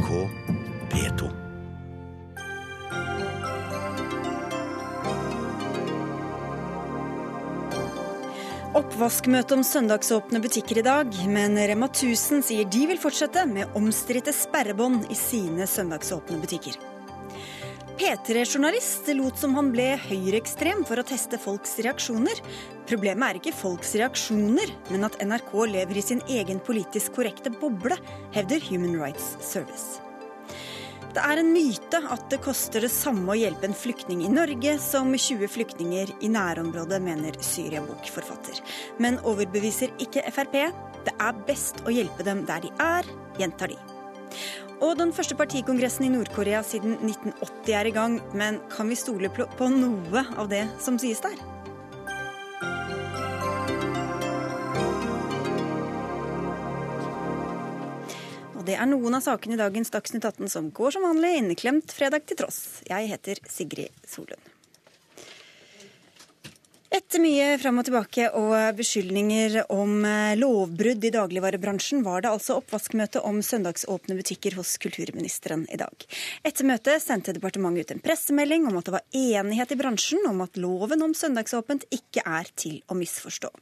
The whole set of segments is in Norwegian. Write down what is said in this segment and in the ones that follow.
NRK P2. Oppvaskmøte om søndagsåpne butikker i dag, men Rema 1000 sier de vil fortsette med omstridte sperrebånd i sine søndagsåpne butikker. P3-journalist lot som han ble høyreekstrem for å teste folks reaksjoner. Problemet er ikke folks reaksjoner, men at NRK lever i sin egen politisk korrekte boble, hevder Human Rights Service. Det er en myte at det koster det samme å hjelpe en flyktning i Norge som 20 flyktninger i nærområdet, mener Syria-bok-forfatter. Men overbeviser ikke Frp. Det er best å hjelpe dem der de er, gjentar de. Og den første partikongressen i Nord-Korea siden 1980 er i gang, men kan vi stole på noe av det som sies der? Og det er noen av sakene i dagens Dagsnytt 18 som går som vanlig, inneklemt fredag til tross. Jeg heter Sigrid Solund. Etter mye fram og tilbake og beskyldninger om lovbrudd i dagligvarebransjen, var det altså oppvaskmøte om søndagsåpne butikker hos kulturministeren i dag. Etter møtet sendte departementet ut en pressemelding om at det var enighet i bransjen om at loven om søndagsåpent ikke er til å misforstå.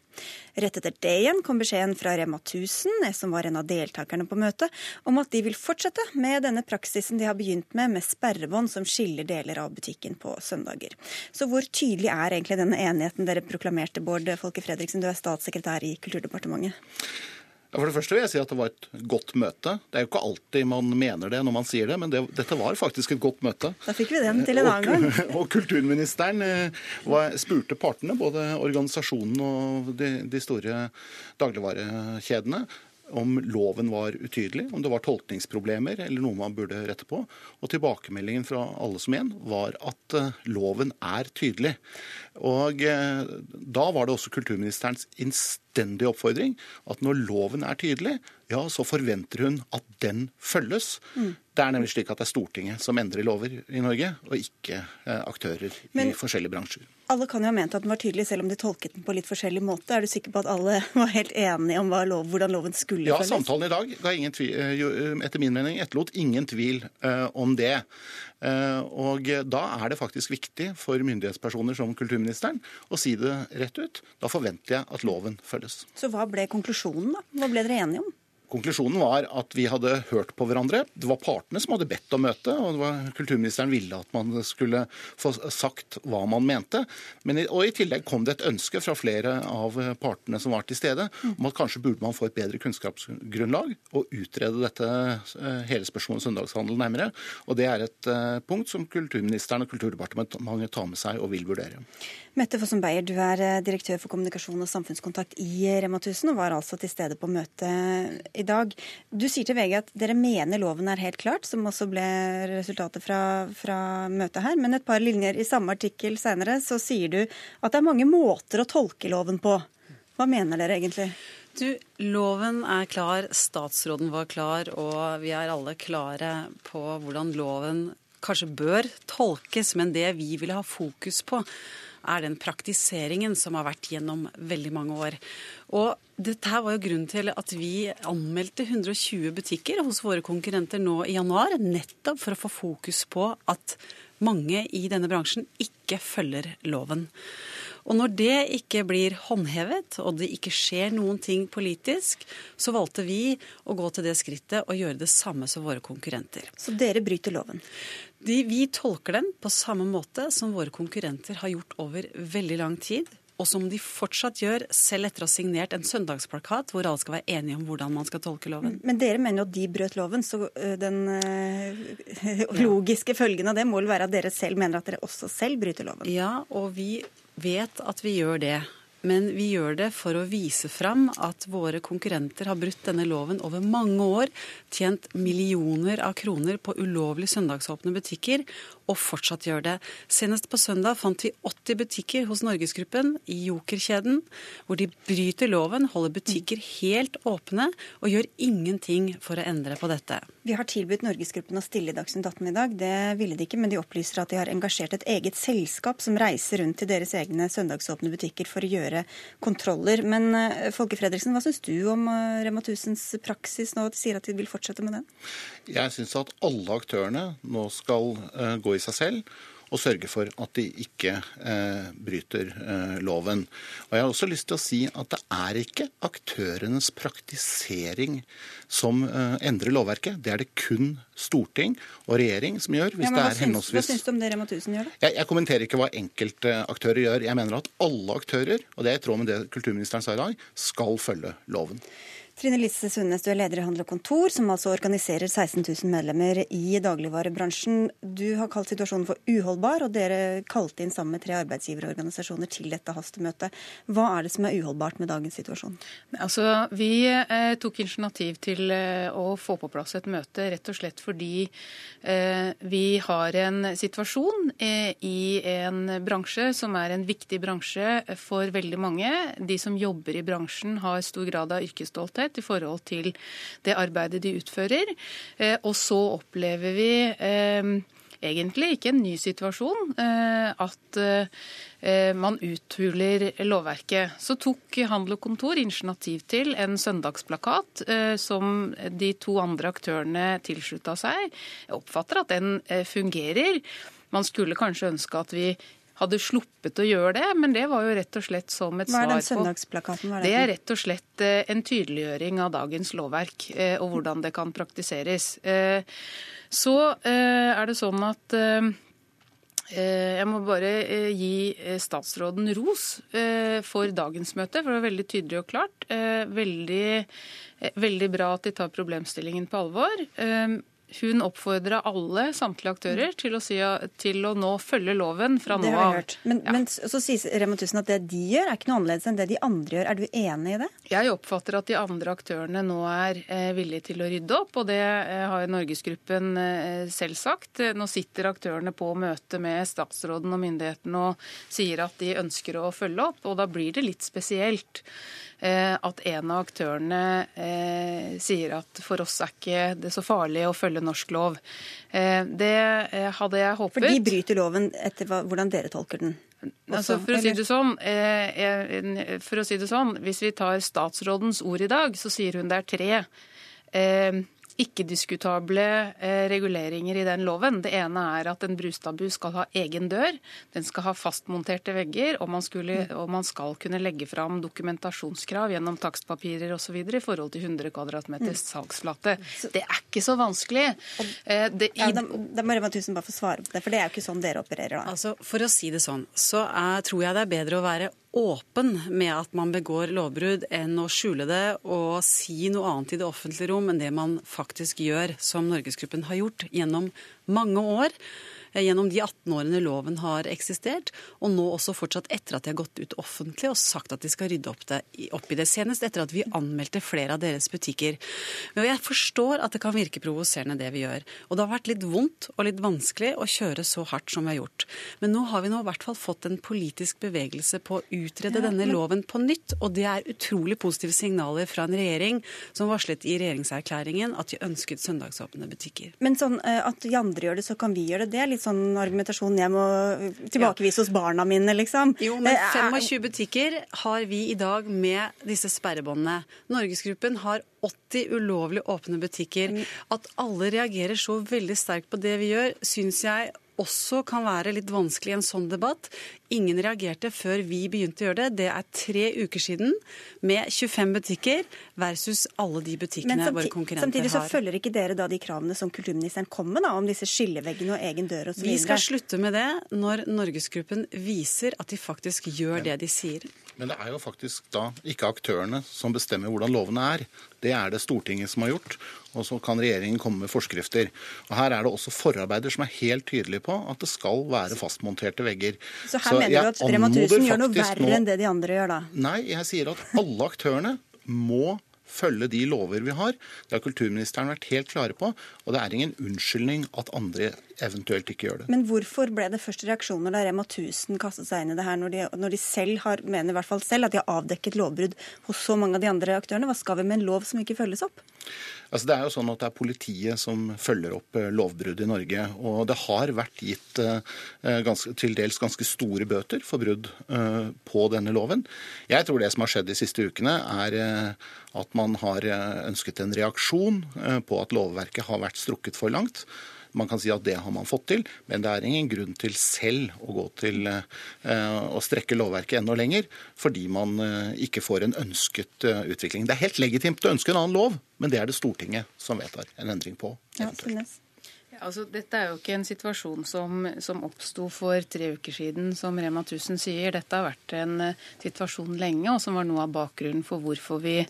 Rett etter det igjen kom beskjeden fra Rema 1000, som var en av deltakerne på møtet, om at de vil fortsette med denne praksisen de har begynt med, med sperrebånd som skiller deler av butikken på søndager. Så hvor tydelig er egentlig denne enigheten dere proklamerte, Bård Folke Fredriksen, du er statssekretær i Kulturdepartementet? For det første vil jeg si at det var et godt møte. Det er jo ikke alltid man mener det når man sier det, men det, dette var faktisk et godt møte. Da fikk vi den til en annen gang. Og, og kulturministeren var, spurte partene, både organisasjonen og de, de store dagligvarekjedene, om loven var utydelig, om det var tolkningsproblemer eller noe man burde rette på. Og tilbakemeldingen fra alle som en var at loven er tydelig. Og da var det også kulturministerens innstendige oppfordring at når loven er tydelig, ja, så forventer hun at den følges. Mm. Det er nemlig slik at det er Stortinget som endrer lover i Norge, og ikke aktører Men, i forskjellige bransjer. Alle kan jo ha ment at den var tydelig, selv om de tolket den på litt forskjellig måte. Er du sikker på at alle var helt enige om lov, hvordan loven skulle følges? Ja, samtalen i dag ga ingen tvil, etter min mening etterlot ingen tvil uh, om det. Uh, og da er det faktisk viktig for myndighetspersoner som kulturministeren å si det rett ut. Da forventer jeg at loven følges. Så hva ble konklusjonen, da? Hva ble dere enige om? Konklusjonen var at vi hadde hørt på hverandre. Det var partene som hadde bedt om møte, og kulturministeren ville at man skulle få sagt hva man mente. Men, og I tillegg kom det et ønske fra flere av partene som var til stede, om at kanskje burde man få et bedre kunnskapsgrunnlag og utrede dette hele spørsmålet om søndagshandel nærmere. Og Det er et punkt som kulturministeren og Kulturdepartementet tar med seg og vil vurdere. Mette Fossen Beyer, du er direktør for kommunikasjon og samfunnskontakt i Rema 1000 og var altså til stede på møtet i dag. Du sier til VG at dere mener loven er helt klart, som også ble resultatet fra, fra møtet her. Men et par linjer i samme artikkel seinere så sier du at det er mange måter å tolke loven på. Hva mener dere egentlig? Du, Loven er klar, statsråden var klar, og vi er alle klare på hvordan loven kanskje bør tolkes. Men det vi vil ha fokus på, er den praktiseringen som har vært gjennom veldig mange år. Og dette her var jo grunnen til at vi anmeldte 120 butikker hos våre konkurrenter nå i januar, nettopp for å få fokus på at mange i denne bransjen ikke følger loven. Og når det ikke blir håndhevet, og det ikke skjer noen ting politisk, så valgte vi å gå til det skrittet og gjøre det samme som våre konkurrenter. Så dere bryter loven? De, vi tolker den på samme måte som våre konkurrenter har gjort over veldig lang tid. Og som de fortsatt gjør, selv etter å ha signert en søndagsplakat hvor alle skal være enige om hvordan man skal tolke loven. Men dere mener jo at de brøt loven, så den logiske følgen av det må vel være at dere selv mener at dere også selv bryter loven? Ja, og vi vet at vi gjør det. Men vi gjør det for å vise fram at våre konkurrenter har brutt denne loven over mange år, tjent millioner av kroner på ulovlig søndagsåpne butikker, og fortsatt gjør det. Senest på søndag fant vi 80 butikker hos Norgesgruppen i Joker-kjeden, hvor de bryter loven, holder butikker helt åpne og gjør ingenting for å endre på dette. Vi har tilbudt Norgesgruppen å stille i Dagsnytt 18 i dag. Det ville de ikke, men de opplyser at de har engasjert et eget selskap som reiser rundt til deres egne søndagsåpne butikker for å gjøre kontroller. Men eh, Folke Fredriksen, hva syns du om eh, Rema 1000s praksis nå? De sier at de vil fortsette med den? Jeg syns at alle aktørene nå skal uh, gå i seg selv og sørge for at de ikke eh, bryter eh, loven. Og Jeg har også lyst til å si at det er ikke aktørenes praktisering som eh, endrer lovverket. Det er det kun storting og regjering som gjør. hvis Ja, det er henholdsvis... hva syns du om det Rema 1000 gjør, da? Jeg, jeg kommenterer ikke hva enkeltaktører gjør. Jeg mener at alle aktører, og det er i tråd med det kulturministeren sa i dag, skal følge loven. Trine Lise Sundnes, du er leder i Handel og Kontor, som altså organiserer 16 000 medlemmer i dagligvarebransjen. Du har kalt situasjonen for uholdbar, og dere kalte inn sammen med tre arbeidsgiverorganisasjoner til dette hastemøtet. Hva er det som er uholdbart med dagens situasjon? Altså, vi eh, tok initiativ til eh, å få på plass et møte rett og slett fordi eh, vi har en situasjon eh, i en bransje som er en viktig bransje for veldig mange. De som jobber i bransjen har stor grad av yrkesstolthet i forhold til det arbeidet de utfører. Eh, og så opplever vi eh, egentlig ikke en ny situasjon. eh, At man uthuler lovverket. Så tok Handel og Kontor initiativ til en søndagsplakat som de to andre aktørene tilslutta seg. Jeg oppfatter at den fungerer. Man skulle kanskje ønske at vi hadde sluppet å gjøre det, men det var jo rett og slett som et Hva er den svar på søndagsplakaten? Er det det er rett og slett eh, en tydeliggjøring av dagens lovverk eh, og hvordan det kan praktiseres. Eh, Så er det sånn at jeg må bare gi statsråden ros for dagens møte, for det var veldig tydelig og klart. Veldig, veldig bra at de tar problemstillingen på alvor. Hun oppfordra alle, samtlige aktører, til å, si, til å nå følge loven fra Det nå har av. hørt. Men, Ja. men så sier Rema 1000 at det de gjør, er ikke noe annerledes enn det de andre gjør. Er du enig i det? Jeg oppfatter at de andre aktørene nå er eh, villige til å rydde opp, og det eh, har Norgesgruppen eh, selv sagt. Nå sitter aktørene på møte med statsråden og myndighetene og sier at de ønsker å følge opp, og da blir det litt spesielt at en av aktørene eh, sier at for oss er ikke det så farlig å følge norsk lov. Eh, det eh, hadde jeg håpet. For de bryter loven etter hvordan dere tolker den. Altså, for, å si det sånn, eh, eh, for å si det sånn, hvis vi tar statsrådens ord i dag, så sier hun det er tre eh, ikke-diskutable eh, reguleringer i den loven. Det ene er at en brustabu skal ha egen dør, den skal ha fastmonterte vegger, og man, skulle, Mm. og man skal kunne legge fram dokumentasjonskrav gjennom takstpapirer osv. i forhold til 100 kvadratmeters Mm. salgsflate. Det er ikke så vanskelig. Eh, det, i, Ja, da, da må Rema 1000 bare få svare på det, for det er jo ikke sånn dere opererer da. Altså, For å si det sånn, så er, tror jeg det er bedre å være åpen med at man begår lovbrudd, enn å skjule det og si noe annet i det offentlige rom enn det man faktisk gjør, som Norgesgruppen har gjort gjennom mange år. Eh, Gjennom de 18 årene loven har eksistert, og nå også fortsatt etter at de har gått ut offentlig og sagt at de skal rydde opp, det, opp i det. Senest etter at vi anmeldte flere av deres butikker. Men jeg forstår at det kan virke provoserende det vi gjør. Og det har vært litt vondt og litt vanskelig å kjøre så hardt som vi har gjort. Men nå har vi nå i hvert fall fått en politisk bevegelse på å utrede denne loven på nytt. Og det er utrolig positive signaler fra en regjering som varslet i regjeringserklæringen at de ønsket søndagsåpne butikker. Men sånn eh, at de andre gjør det, så kan vi gjøre det. Det er litt sånn argumentasjon jeg må tilbakevise hos barna mine, liksom. Jo, men Eh, er- 25 butikker har vi i dag med disse sperrebåndene. Norgesgruppen har 80 ulovlig åpne butikker. At alle reagerer så veldig sterkt på det vi gjør, syns jeg også kan være litt vanskelig i en sånn debatt. Ingen reagerte før vi begynte å gjøre det. Det er tre uker siden med 25 butikker versus alle de butikkene våre samtidig, har. samtidig så har. følger ikke dere da de kravene som kulturministeren kom med, da, om disse skilleveggene og egen dør osv.? Vi skal slutte med det når Norgesgruppen viser at de faktisk gjør det de sier. Men det er jo faktisk da ikke aktørene som bestemmer hvordan lovene er. Det er det Stortinget som har gjort. Og så kan regjeringen komme med forskrifter. Og Her er det også forarbeider som er helt tydelige på at det skal være fastmonterte vegger. Så her mener du at Rema 1000 gjør noe verre enn det de andre gjør, da? Nei, jeg sier at alle aktørene må følge de lover vi har. Det har kulturministeren vært helt klare på. Og det er ingen unnskyldning at andre eventuelt ikke gjør det. Men hvorfor ble det først reaksjoner da Rema 1000 kastet seg inn i det her, når de, når de selv har, mener i hvert fall selv at de har avdekket lovbrudd hos så mange av de andre aktørene? Hva skal vi med en lov som ikke følges opp? Altså det er jo sånn at det er politiet som følger opp eh, lovbrudd i Norge. Og det har vært gitt eh, ganske, til dels ganske store bøter for brudd eh, på denne loven. Jeg tror det som har skjedd de siste ukene, er at man har ønsket en reaksjon på at lovverket har vært strukket for langt. Man kan si at det har man fått til, men det er ingen grunn til selv å gå til eh, å strekke lovverket enda lenger, fordi man eh, ikke får en ønsket eh, utvikling. Det er helt legitimt å ønske en annen lov, men det er det Stortinget som vedtar en endring på. Ja, Altså, dette er jo ikke en situasjon som, som oppsto for tre uker siden, som Rema 1000 sier. Dette har vært en situasjon lenge, og som var noe av bakgrunnen for hvorfor vi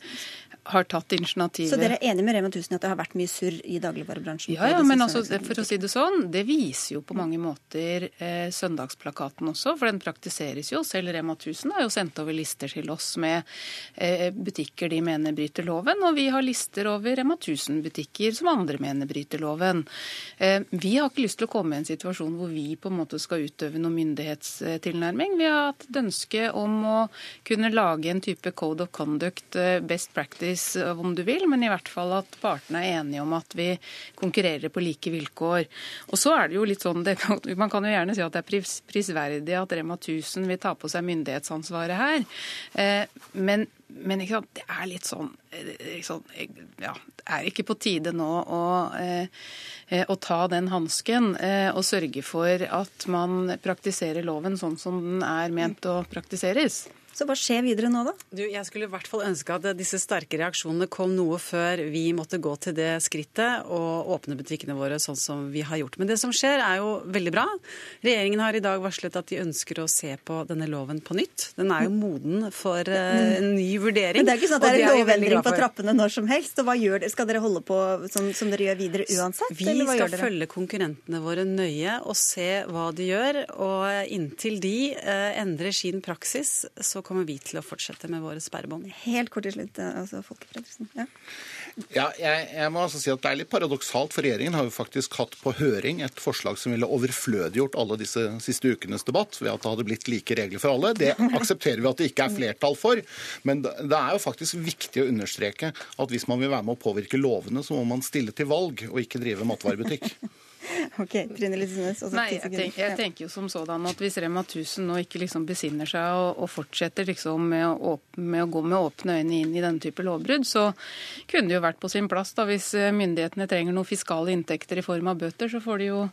har tatt initiativet. Så dere er enig med Rema 1000 i at det har vært mye surr i dagligvarebransjen? Ja, ja men altså, for å si det sånn, det viser jo på mange måter eh, søndagsplakaten også, for den praktiseres jo. Selv Rema 1000 har jo sendt over lister til oss med eh, butikker de mener bryter loven, og vi har lister over Rema 1000-butikker som andre mener bryter loven. Eh, vi har ikke lyst til å komme i en situasjon hvor vi på en måte skal utøve noen myndighetstilnærming. Vi har hatt et ønske om å kunne lage en type code of conduct, eh, best practice, om du vil, men i hvert fall at partene er enige om at vi konkurrerer på like vilkår. Og så er det jo litt sånn, kan, Man kan jo gjerne si at det er prisverdig at Rema 1000 vil ta på seg myndighetsansvaret her. Eh, men, sant, det er litt sånn, eh, sånn ja, Det er ikke på tide nå å, eh, å ta den hansken og sørge for at man praktiserer loven sånn som den er ment å praktiseres. Så hva skjer videre nå, da? Du, jeg skulle i hvert fall ønske at disse sterke reaksjonene kom noe før vi måtte gå til det skrittet og åpne butikkene våre sånn som vi har gjort. Men det som skjer, er jo veldig bra. Regjeringen har i dag varslet at de ønsker å se på denne loven på nytt. Den er jo moden for uh, en ny vurdering. Men det er ikke sånn at det er en lovendring på trappene når som helst. Og hva gjør det? Skal dere holde på som, som dere gjør videre uansett? Vi skal følge konkurrentene våre nøye og se hva de gjør. Og inntil de eh, endrer sin praksis, så kommer vi til å fortsette med våre sperrebånd. Helt kort til slutt, eh, altså Folke Fredriksen. Ja. Ja, jeg, jeg, må altså si at Det er litt paradoksalt, for regjeringen har jo faktisk hatt på høring et forslag som ville overflødiggjort alle disse siste ukenes debatt ved at det hadde blitt like regler for alle. Det aksepterer vi at det ikke er flertall for. Men det er jo faktisk viktig å understreke at hvis man vil være med å påvirke lovene, så må man stille til valg og ikke drive matvarebutikk. Ok, Trine Lysnes. Nei, jeg, tenk, jeg, tenker jo som sådan at hvis Rema 1000 nå ikke liksom besinner seg og, og fortsetter liksom med å, med, å, gå med åpne øyne inn i denne type lovbrudd, så kunne det jo vært på sin plass da hvis myndighetene trenger noen fiskale inntekter i form av bøter, så får de jo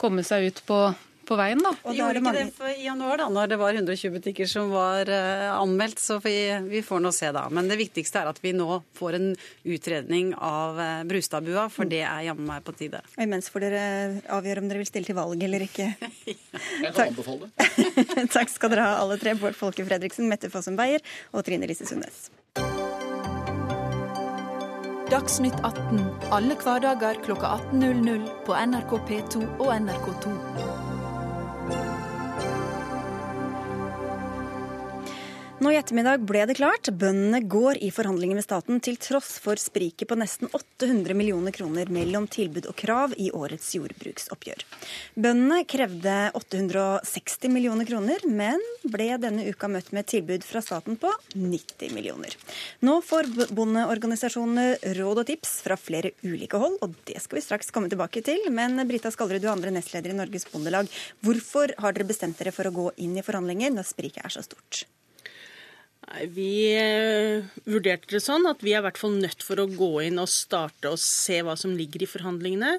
komme seg ut på på veien, da. Og gjorde ikke det for i januar, da, når det var 120 butikker som var uh, anmeldt. Så vi, vi, får nå se, da. Men det viktigste er at vi nå får en utredning av uh, Brustadbua, for det er jammen meg på tide. Og imens får dere avgjøre om dere vil stille til valg eller ikke. Jeg kan anbefale det. Takk skal dere ha, alle tre. Bård Folke Fredriksen, Mette Fossum Beyer og Trine Lise Sundnes. Dagsnytt 18 alle hverdager kl 18.00 på NRK P2 og NRK2. Nå i ettermiddag ble det klart. Bøndene går i forhandlinger med staten til tross for spriket på nesten 800 millioner kroner mellom tilbud og krav i årets jordbruksoppgjør. Bøndene krevde 860 millioner kroner, men ble denne uka møtt med tilbud fra staten på 90 millioner. Nå får bondeorganisasjonene råd og tips fra flere ulike hold, og det skal vi straks komme tilbake til. Men Brita Skallerud, du er andre nestleder i Norges Bondelag. Hvorfor har dere bestemt dere for å gå inn i forhandlinger når spriket er så stort? Vi eh, vurderte det sånn at vi er i hvert fall nødt for å gå inn og starte og se hva som ligger i forhandlingene.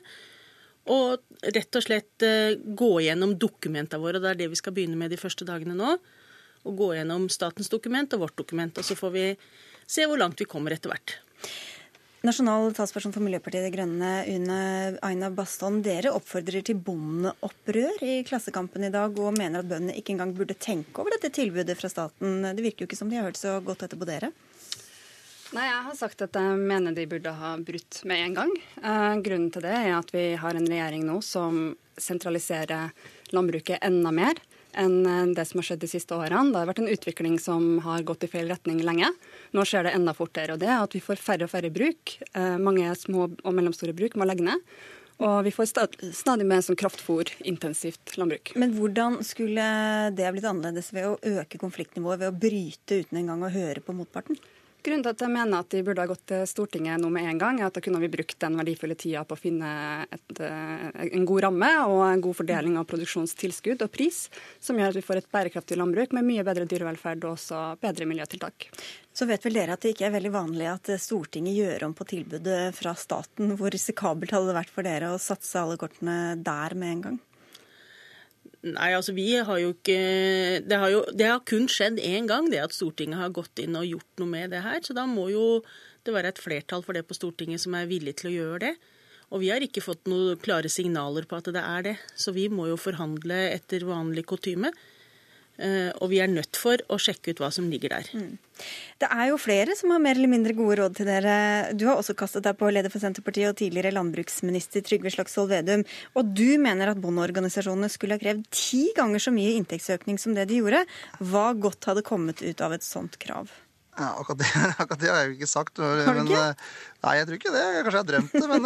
Og rett og slett eh, gå gjennom dokumentene våre. Det er det vi skal begynne med de første dagene nå. Og gå gjennom statens dokument og vårt dokument. Og så får vi se hvor langt vi kommer etter hvert. Nasjonal talsperson for Miljøpartiet De Grønne, Une Aina Bastholm. Dere oppfordrer til bondeopprør i Klassekampen i dag, og mener at bøndene ikke engang burde tenke over dette tilbudet fra staten. Det virker jo ikke som de har hørt så godt etter på dere? Nei, Jeg har sagt at jeg mener de burde ha brutt med en gang. Eh, grunnen til det er at vi har en regjering nå som sentraliserer landbruket enda mer. Enn det som har skjedd de siste årene. Det har vært en utvikling som har gått i feil retning lenge. Nå skjer det enda fortere. og det er at Vi får færre og færre bruk. Eh, mange små og mellomstore bruk må legge ned. Og vi får stadig mer sånn kraftfôrintensivt landbruk. Men hvordan skulle det blitt annerledes ved å øke konfliktnivået, ved å bryte uten engang å høre på motparten? Grunnen til at jeg mener at de burde ha gått til Stortinget nå med en gang, er at da kunne vi brukt den verdifulle tida på å finne et, eh, en god ramme og en god fordeling av produksjonstilskudd og pris, som gjør at vi får et bærekraftig landbruk med mye bedre dyrevelferd og også bedre miljøtiltak. Så vet vel dere at det ikke er veldig vanlig at Stortinget gjør om på tilbudet fra staten. Hvor risikabelt hadde det vært for dere å satse alle kortene der med en gang? Nei, altså vi har jo ikke Det har, jo, det har kun skjedd én gang, det at Stortinget har gått inn og gjort noe med det her. Så da må jo det være et flertall for det på Stortinget som er villig til å gjøre det. Og vi har ikke fått noen klare signaler på at det er det. Så vi må jo forhandle etter vanlig kutyme. Eh, og vi er nødt for å sjekke ut hva som ligger der. Mm. Det er jo flere som har mer eller mindre gode råd til dere. Du har også kastet deg på leder for Senterpartiet og tidligere landbruksminister Trygve Slagsvold Vedum. Og du mener at bondeorganisasjonene skulle ha krevd ti ganger så mye inntektsøkning som det de gjorde. Hva godt hadde kommet ut av et sånt krav? Ja, akkurat det, akkurat det, har jeg jo ikke sagt. Har du ikke? Eh, nei, jeg tror ikke det. Kanskje jeg har drømt det, men,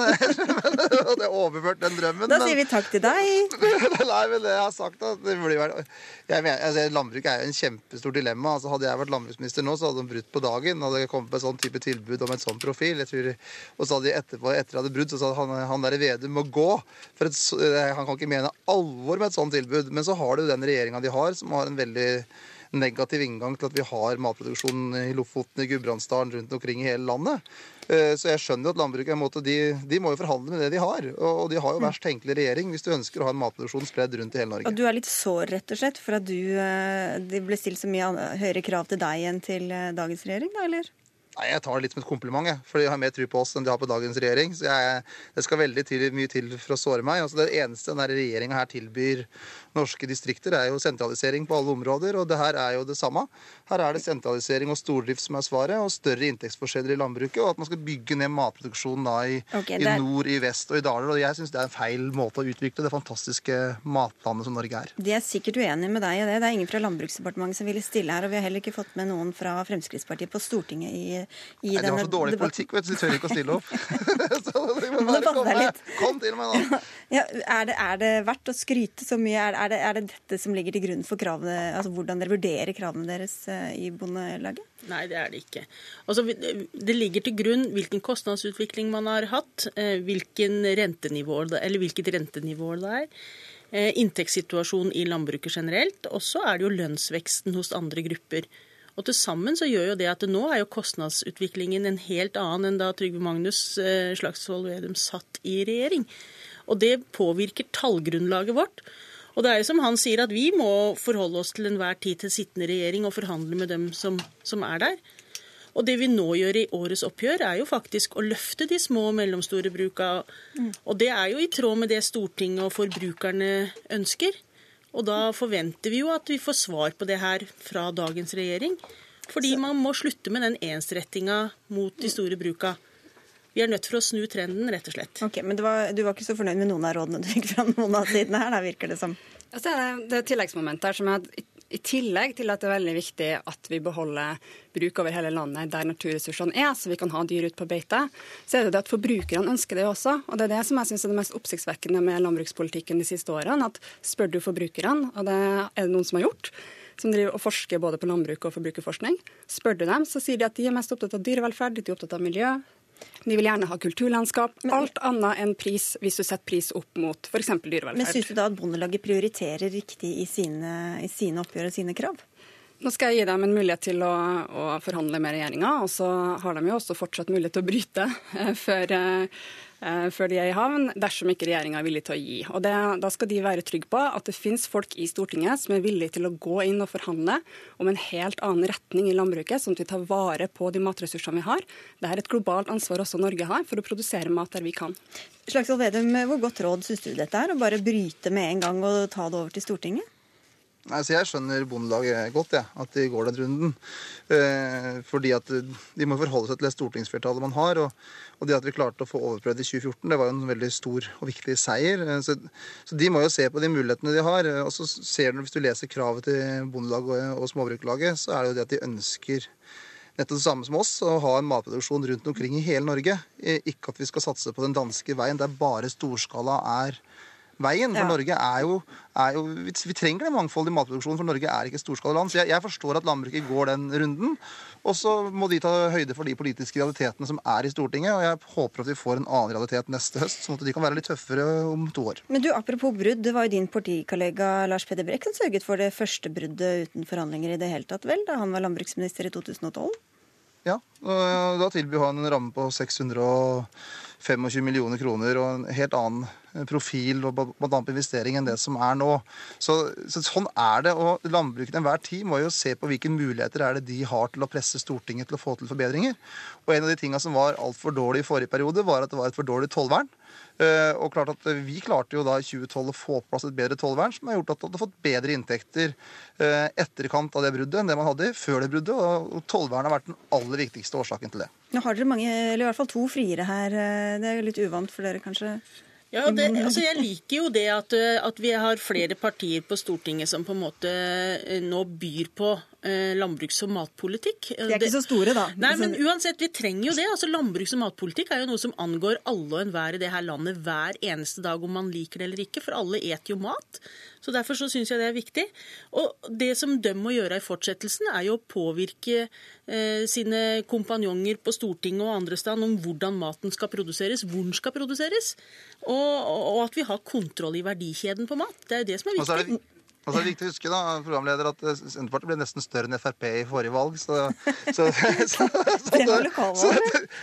det er overført den drømmen. Da men, sier vi takk til deg. nei, men det jeg har sagt at det blir, jeg mener, altså, Landbruk er jo en kjempestort dilemma. Altså, hadde jeg vært landbruksminister nå, så hadde de brutt på dagen. Hadde jeg kommet med sånn type tilbud om en sånn profil. Tror, og så hadde de etterpå, etter at hadde brudd, så sa han, han der Vedum må gå. For et, han kan ikke mene alvor med et sånt tilbud. Men så har du den regjeringa de har, som har en veldig negativ inngang til at vi har matproduksjon i Lofoten, i Gudbrandsdalen, rundt omkring i hele landet. Eh, så jeg skjønner jo at landbruket måte, de, de, må jo forhandle med det de har. Og de har jo verst tenkelig regjering hvis du ønsker å ha en matproduksjon spredd rundt i hele Norge. Og du er litt sår, rett og slett, for at du, eh, det ble stilt så mye høyere krav til deg enn til eh, dagens regjering, da, eller? Nei, Jeg tar det litt som et kompliment, jeg, for de har mer tro på oss enn de har på dagens regjering. Så jeg, Det skal veldig til, mye til for å såre meg. Altså Det eneste denne regjeringa her tilbyr norske distrikter, er jo sentralisering på alle områder. Og det her er jo det samme. Her er det sentralisering og stordrift som er svaret, og større inntektsforskjeller i landbruket. Og at man skal bygge ned matproduksjonen da i, okay, i nord, i vest og i daler. Og jeg syns det er en feil måte å utvikle det fantastiske matlandet som Norge er. De er sikkert uenige med deg i det. Det er ingen fra Landbruksdepartementet som ville stille her. Og vi har heller ikke fått med noen fra Fremskrittspartiet på Stortinget i i Nei, denne Det var så dårlig debatten. politikk, vet du, de tør ikke å stille opp. så de må bare komme. Kom til meg, da. Ja, er, det, er, det, verdt å skryte så mye? Er det, er det, dette som ligger til grunn for kravene, altså hvordan dere vurderer kravene deres eh, i Bondelaget? Nei, det er det ikke. Altså, det ligger til grunn hvilken kostnadsutvikling man har hatt, eh, hvilken rentenivå, eller hvilket rentenivå det er eh, inntektssituasjonen i landbruket generelt, og så er det jo lønnsveksten hos andre grupper. Og til sammen så gjør jo det at nå er jo kostnadsutviklingen en helt annen enn da Trygve Magnus Slagsvold Vedum satt i regjering. Og det påvirker tallgrunnlaget vårt. Og det er jo som han sier, at vi må forholde oss til enhver tid til sittende regjering og forhandle med dem som, som er der. Og det vi nå gjør i årets oppgjør, er jo faktisk å løfte de små og mellomstore bruka. Og det er jo i tråd med det Stortinget og forbrukerne ønsker. Og da forventer vi jo at vi får svar på det her fra dagens regjering. Fordi man må slutte med den ensrettinga mot de store bruka. Vi er nødt for å snu trenden, rett og slett. Ok, Men var, du var ikke så fornøyd med noen av rådene du fikk fra noen av sidene her, da virker det som? Altså, det er et tilleggsmoment her som er at i tillegg til at det er veldig viktig at vi beholder bruk over hele landet der naturressursene er, så vi kan ha dyr ute på beite, så er det det at forbrukerne ønsker det også. Og det er det som jeg syns er det mest oppsiktsvekkende med landbrukspolitikken de siste årene. At spør du forbrukerne, og det er det noen som har gjort, som driver og forsker både på landbruk og forbrukerforskning. Spør du dem, så sier de at de er mest opptatt av dyrevelferd, de er opptatt av miljø, de vil gjerne ha kulturlandskap. Alt annet enn pris, hvis du setter pris opp mot f.eks. dyrevelferd. Men Syns du da at Bondelaget prioriterer riktig i sine, i sine oppgjør og sine krav? Nå skal jeg gi dem en mulighet til å, å forhandle med regjeringa, og så har de jo også fortsatt mulighet til å bryte eh, før, eh, før, de er i havn, dersom ikke regjeringa er villig til å gi. Og det, Da skal de være trygge på at det finnes folk i Stortinget som er villige til å gå inn og forhandle om en helt annen retning i landbruket, sånn at vi tar vare på de matressursene vi har. Det er et globalt ansvar også Norge har for å produsere mat der vi kan. Slagsvold Vedum, hvor godt råd syns du dette er, å bare bryte med en gang og ta det over til Stortinget? Altså, jeg skjønner Bondelaget godt, ja, at de går den runden. Eh, fordi at de må forholde seg til det stortingsflertallet man har. Og, og, det at vi klarte å få overprøvd i 2014, det var jo en veldig stor og viktig seier. Eh, så, så, de må jo se på de mulighetene de har. Og så ser du, hvis du leser kravet til Bondelaget og, og Småbrukerlaget, så er det jo det at de ønsker nettopp det samme som oss, å ha en matproduksjon rundt omkring i hele Norge. Eh, ikke at vi skal satse på den danske veien der bare storskala er veien. For ja. Norge er jo, er jo, Vi trenger det mangfoldet i matproduksjonen, for Norge er ikke storskalaland. Så jeg, jeg, forstår at landbruket går den runden. Og så må de ta høyde for de politiske realitetene som er i Stortinget. Og jeg håper at vi får en annen realitet neste høst, sånn at de kan være litt tøffere om to år. Men du, apropos brudd, det var jo din partikollega Lars Peder Brekk som sørget for det første bruddet uten forhandlinger i det hele tatt, vel, da han var landbruksminister i 2012? Ja, da tilbyr han en ramme på 625 millioner kroner og en helt annen profil og bl.a. investering enn det som er nå. Så, så, Sånn er det. og Landbruket til enhver tid må jo se på hvilke muligheter er det de har til å presse Stortinget til å få til forbedringer. Og En av de tingene som var altfor dårlig i forrige periode, var at det var et for dårlig tollvern. Eh, og klart at Vi klarte jo da i 2012 å få på plass et bedre tollvern, som har gjort at man hadde fått bedre inntekter eh, etterkant av det bruddet enn det man hadde før det bruddet. Og tollvern har vært den aller viktigste årsaken til det. Nå har dere mange, eller i hvert fall to friere her. Eh, det er jo litt uvant for dere, kanskje? Ja, det, altså Jeg liker jo det at, at, vi har flere partier på Stortinget som på en måte nå byr på Eh, landbruks- og matpolitikk. De er ikke så store, da. Nei, men uansett, vi trenger jo det. Altså, Landbruks- og matpolitikk er jo noe som angår alle og enhver i det her landet hver eneste dag, om man liker det eller ikke. For alle eter jo mat. Så Derfor så syns jeg det er viktig. Og det som de må gjøre i fortsettelsen, er jo å påvirke eh, sine kompanjonger på Stortinget og andre steder om hvordan maten skal produseres, hvor den skal produseres. Og, og, at vi har kontroll i verdikjeden på mat. Det er jo det som er viktig. Og så er det viktig å huske da, programleder, at eh, Senterpartiet ble nesten større enn Frp i forrige valg. Så, så, så, så.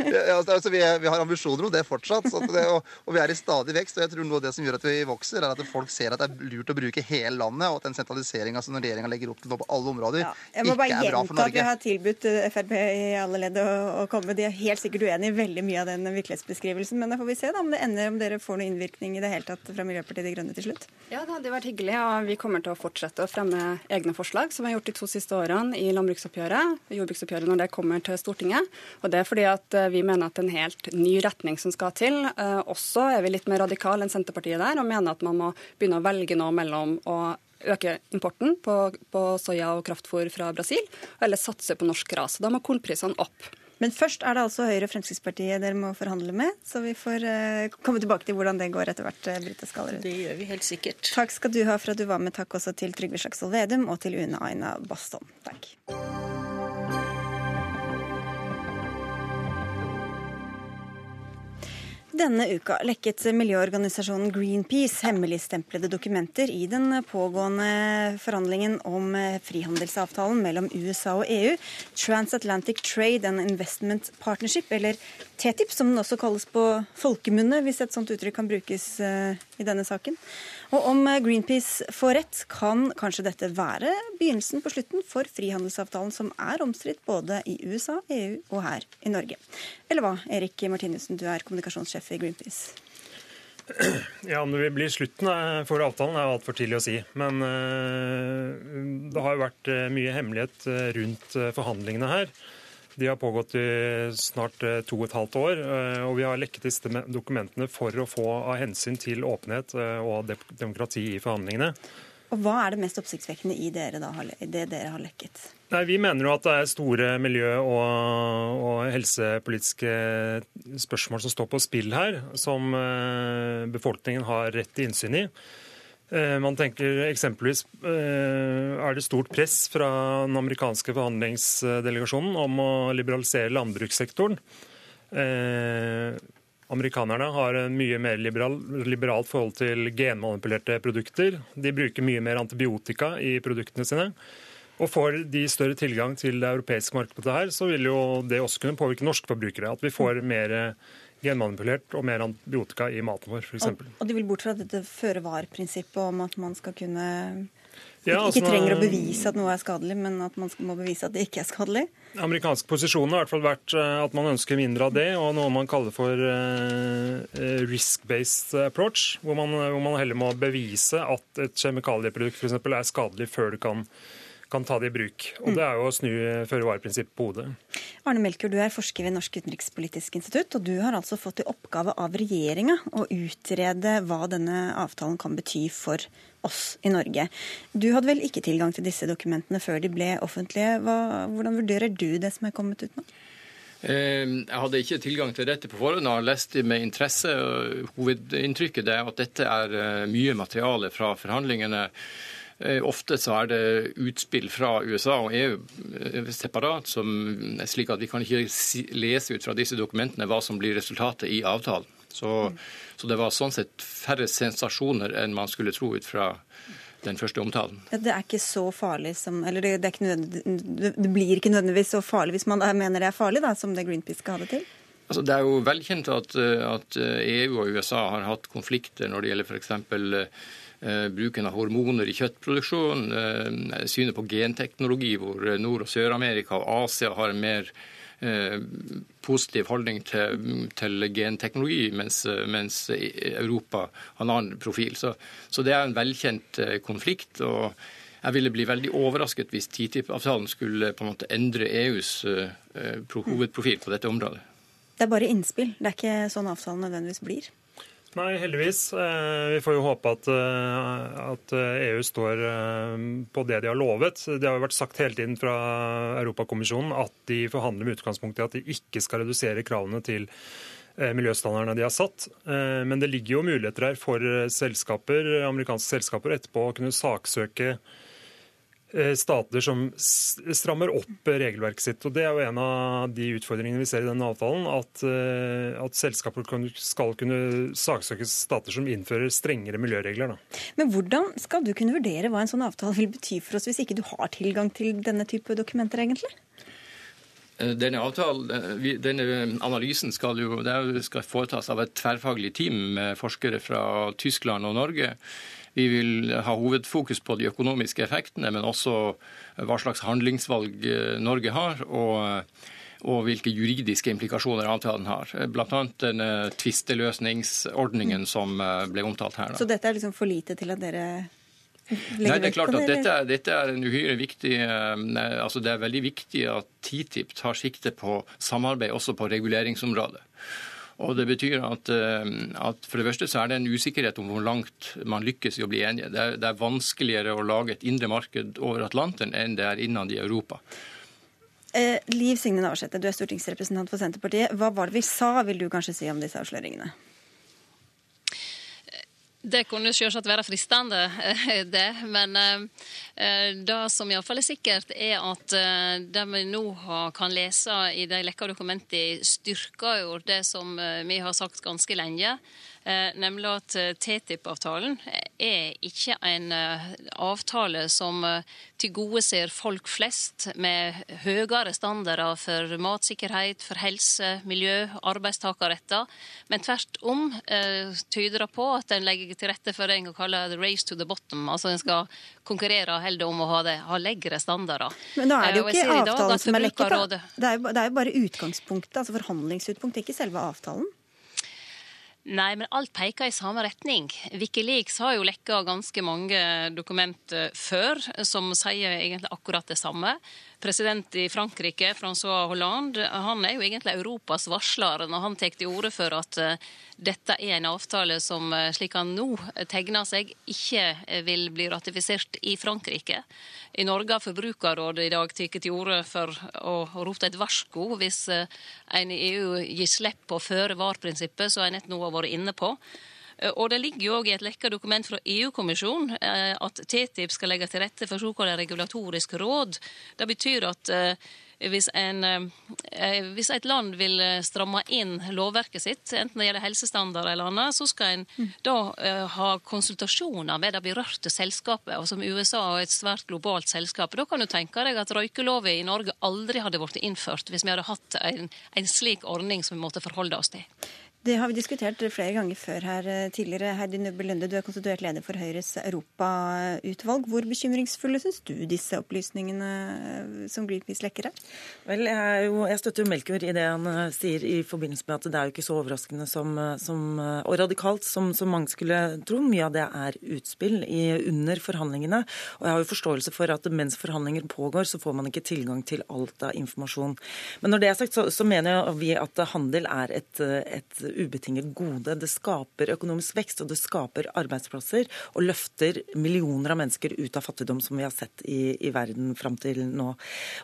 Ja, altså, vi, vi, har ambisjoner om det fortsatt. Det, og, og, vi er i stadig vekst. og jeg tror noe av det som gjør at vi vokser, er at folk ser at det er lurt å bruke hele landet, og at den sentraliseringa som regjeringa legger opp til på alle områder, ja, ikke er bra for Norge. Jeg må bare gjenta at vi har tilbudt eh, Frp i alle ledd å, å komme. De er helt sikkert uenig i veldig mye av den virkelighetsbeskrivelsen, men da får vi se da, om det ender om dere får noen innvirkning i det hele tatt fra Miljøpartiet De Grønne til slutt. Ja, det hadde vært hyggelig, og vi kommer til å fortsette å fremme egne forslag, som vi har gjort de to siste årene i landbruksoppgjøret, jordbruksoppgjøret når det kommer til Stortinget. Og Det er fordi at eh, vi mener at det er en helt ny retning som skal til. Eh, også er vi litt mer radikale enn Senterpartiet der, og mener at man må begynne å velge nå mellom å øke importen på, på soya og kraftfôr fra Brasil, eller satse på norsk gras. Da må kornprisene opp. Men først er det altså Høyre og Fremskrittspartiet dere må forhandle med. Så vi får uh, komme tilbake til hvordan det går etter hvert. Uh, Britta Skallerud. Det gjør vi helt sikkert. Takk skal du ha for at du var med. Takk også til Trygve Slagsvold Vedum og til Une Aina Baston. Takk. Denne uka lekket miljøorganisasjonen Greenpeace hemmeligstemplede dokumenter i den pågående forhandlingen om frihandelsavtalen mellom USA og EU, Transatlantic Trade and Investment Partnership, eller TTIP, som den også kalles på folkemunne, hvis et sånt uttrykk kan brukes eh, i denne saken. Og om Greenpeace får rett, kan kanskje dette være begynnelsen på slutten for frihandelsavtalen som er omstridt både i USA, EU og her i Norge. Eller hva, Erik Martinussen, du er kommunikasjonssjef i Greenpeace. Ja, Om det vil bli slutten for avtalen, er altfor tidlig å si. Men det har jo vært mye hemmelighet rundt forhandlingene her. De har pågått i snart eh, to og et halvt år, eh, og vi har lekket disse dokumentene for å få av hensyn til åpenhet eh, og demokrati i forhandlingene. Og Hva er det mest oppsiktsvekkende i dere da, det dere har lekket? Nei, Vi mener jo at det er store miljø- og, og, helsepolitiske spørsmål som står på spill her, som befolkningen har rett til innsyn i. Eh, man tenker eksempelvis eh, er det stort press fra den amerikanske forhandlingsdelegasjonen om å liberalisere landbrukssektoren. Eh, amerikanerne har en mye mer liberal, liberalt forhold til genmanipulerte produkter. De bruker mye mer antibiotika i produktene sine. Og Får de større tilgang til det europeiske markedet, her, så vil jo det også kunne påvirke norske forbrukere. At vi får mer genmanipulert og mer antibiotika i maten vår, f.eks. Og, og de vil bort fra dette føre-var-prinsippet om at man skal kunne Ja, ikke altså, trenger å bevise at noe er skadelig, men at man må bevise at det ikke er skadelig? Amerikansk posisjon har i hvert fall vært eh, at man ønsker mindre av det, og noe man kaller for uh, risk-based approach, hvor man, hvor man, heller må bevise at et kjemikalieprodukt f.eks. er skadelig før du kan, kan ta det i bruk. Og Mm. Det er jo å snu føre-var-prinsippet på hodet. Arne Melkjord, du er forsker ved Norsk utenrikspolitisk institutt, og du har altså fått i oppgave av regjeringa å utrede hva denne avtalen kan bety for oss i Norge. Du hadde vel ikke tilgang til disse dokumentene før de ble offentlige. Hva, hvordan vurderer du det som er kommet ut nå? Eh, Jeg hadde ikke tilgang til dette på forhånd, og har lest det med interesse. Hovedinntrykket er at dette er eh, mye materiale fra forhandlingene. Eh, Ofte så er det utspill fra USA og EU eh, separat, som, slik at vi kan ikke lese ut fra disse dokumentene hva som blir resultatet i avtalen. Så, så det var sånn sett færre sensasjoner enn man skulle tro ut fra den første omtalen. Ja, Det er ikke så farlig som Eller det, det, ikke det blir ikke nødvendigvis så farlig hvis man mener det er farlig, da, som det Greenpeace skal ha det til? Altså, det er jo velkjent at, at EU og USA har hatt konflikter når det gjelder f.eks. Eh, bruken av hormoner i kjøttproduksjon, eh, synet på genteknologi, hvor Nord- og Sør-Amerika og Asia har en mer eh, positiv holdning til, til genteknologi, mens, mens Europa har en annen profil. Så, så det er en velkjent konflikt. og jeg ville bli veldig overrasket hvis TTIP-avtalen skulle på en måte endre EUs eh, hovedprofil på dette området. Det er bare innspill. Det er ikke sånn avtalen nødvendigvis blir. Nei, heldigvis. Eh, Vi får jo håpe at, eh, at EU står eh, på det de har lovet. Det har jo vært sagt hele tiden fra Europakommisjonen at de forhandler med utgangspunkt i at de ikke skal redusere kravene til miljøstandardene de har satt. Men det ligger jo muligheter her for selskaper, amerikanske selskaper etterpå å kunne saksøke stater som strammer opp regelverket sitt. Og Det er jo en av de utfordringene vi ser i denne avtalen. At, eh, at selskaper skal kunne saksøke stater som innfører strengere miljøregler. Da. Men hvordan skal du kunne vurdere hva en sånn avtale vil bety for oss, hvis ikke du har tilgang til denne type dokumenter, egentlig? Eh, Denne, avtalen, eh, denne analysen skal jo det jo- skal foretas av et tverrfaglig team med forskere fra Tyskland og Norge. Vi vil ha hovedfokus på de økonomiske effektene, men også hva slags handlingsvalg eh, Norge har, og, og hvilke juridiske implikasjoner avtalen har. Bl.a. den tvisteløsningsordningen som eh, ble omtalt her. Da. Så dette er liksom for lite til at dere legger Nei, det er klart at dette, dette er en uhyre viktig eh, altså Det er veldig viktig at TTIP tar sikte på samarbeid også på reguleringsområdet. Og Det betyr at, eh, at for det første så er det en usikkerhet om hvor langt man lykkes i å bli enige. Det er, det er vanskeligere å lage et indre marked over Atlanteren enn det er innad i Europa. Eh, Liv Signe Navarsete, du er stortingsrepresentant for Senterpartiet. Hva var det vi sa, vil du kanskje si om disse avsløringene? Det kunne selvsagt være fristende, eh, det. Men eh, det som iallfall er sikkert, er at eh, det vi nå kan lese i de lekka dokumentene, styrker jo det som eh, vi har sagt ganske lenge. Eh, nemlig at eh, TTIP-avtalen er ikke en eh, avtale som eh, tilgodeser folk flest med høyere standarder for matsikkerhet, for helse, miljø, arbeidstakerretter. Men tvert om eh, tyder det på at en legger til rette for det en kan kalle the race to the bottom. Altså en skal konkurrere heller om å ha, det, ha leggere standarder. Men da er det jo Eh, ikke dag avtalen som er lekket, da. Det er jo bare utgangspunktet, altså forhandlingsutpunktet, ikke selve avtalen. Nei, men alt peker i samme retning. Wikileaks har jo lekka ganske mange dokument eh, før som sier egentlig akkurat det samme. President i Frankrike, Francois Hollande, han er jo egentlig Europas varsler når han tar til orde for at eh, dette er en avtale som, eh, slik han nå tegner seg, ikke eh, vil bli ratifisert i Frankrike. I Norge har Forbrukerrådet i dag tatt til orde for å rope et varsko hvis en i EU gir slipp på føre-var-prinsippet, som jeg nett nå har vært inne på. Eh, Og det ligger jo òg i et lekka dokument fra EU-kommisjonen eh, at TTIP skal legge til rette for såkalt regulatorisk råd. Det betyr at eh, hvis, en, hvis et land vil stramme inn lovverket sitt, enten det gjelder helsestandard eller annet, så skal en da eh, ha konsultasjoner med det berørte selskapet. Og som USA er et svært globalt selskap. Da kan du tenke deg at røykeloven i Norge aldri hadde blitt innført hvis vi hadde hatt en, en slik ordning som vi måtte forholde oss til. Det har vi diskutert flere ganger før her eh, tidligere. Heidi Nubbe du er konstituert leder for Høyres europautvalg. Hvor bekymringsfulle syns du disse opplysningene eh, som Greenpeace lekker er? Vel, jeg, jeg, støtter jo Melkjord i det han eh, sier i forbindelse med at det er jo ikke så overraskende som, som, og radikalt som, som, mange skulle tro. Mye av det er utspill i, under forhandlingene. Og jeg har jo forståelse for at mens forhandlinger pågår, så får man ikke tilgang til alt av informasjon. Men når det er sagt, så, så mener vi at handel er et, et ubetinget gode. Det skaper økonomisk vekst, og det skaper arbeidsplasser, og løfter millioner av mennesker ut av fattigdom, som vi har sett i, i verden fram til nå.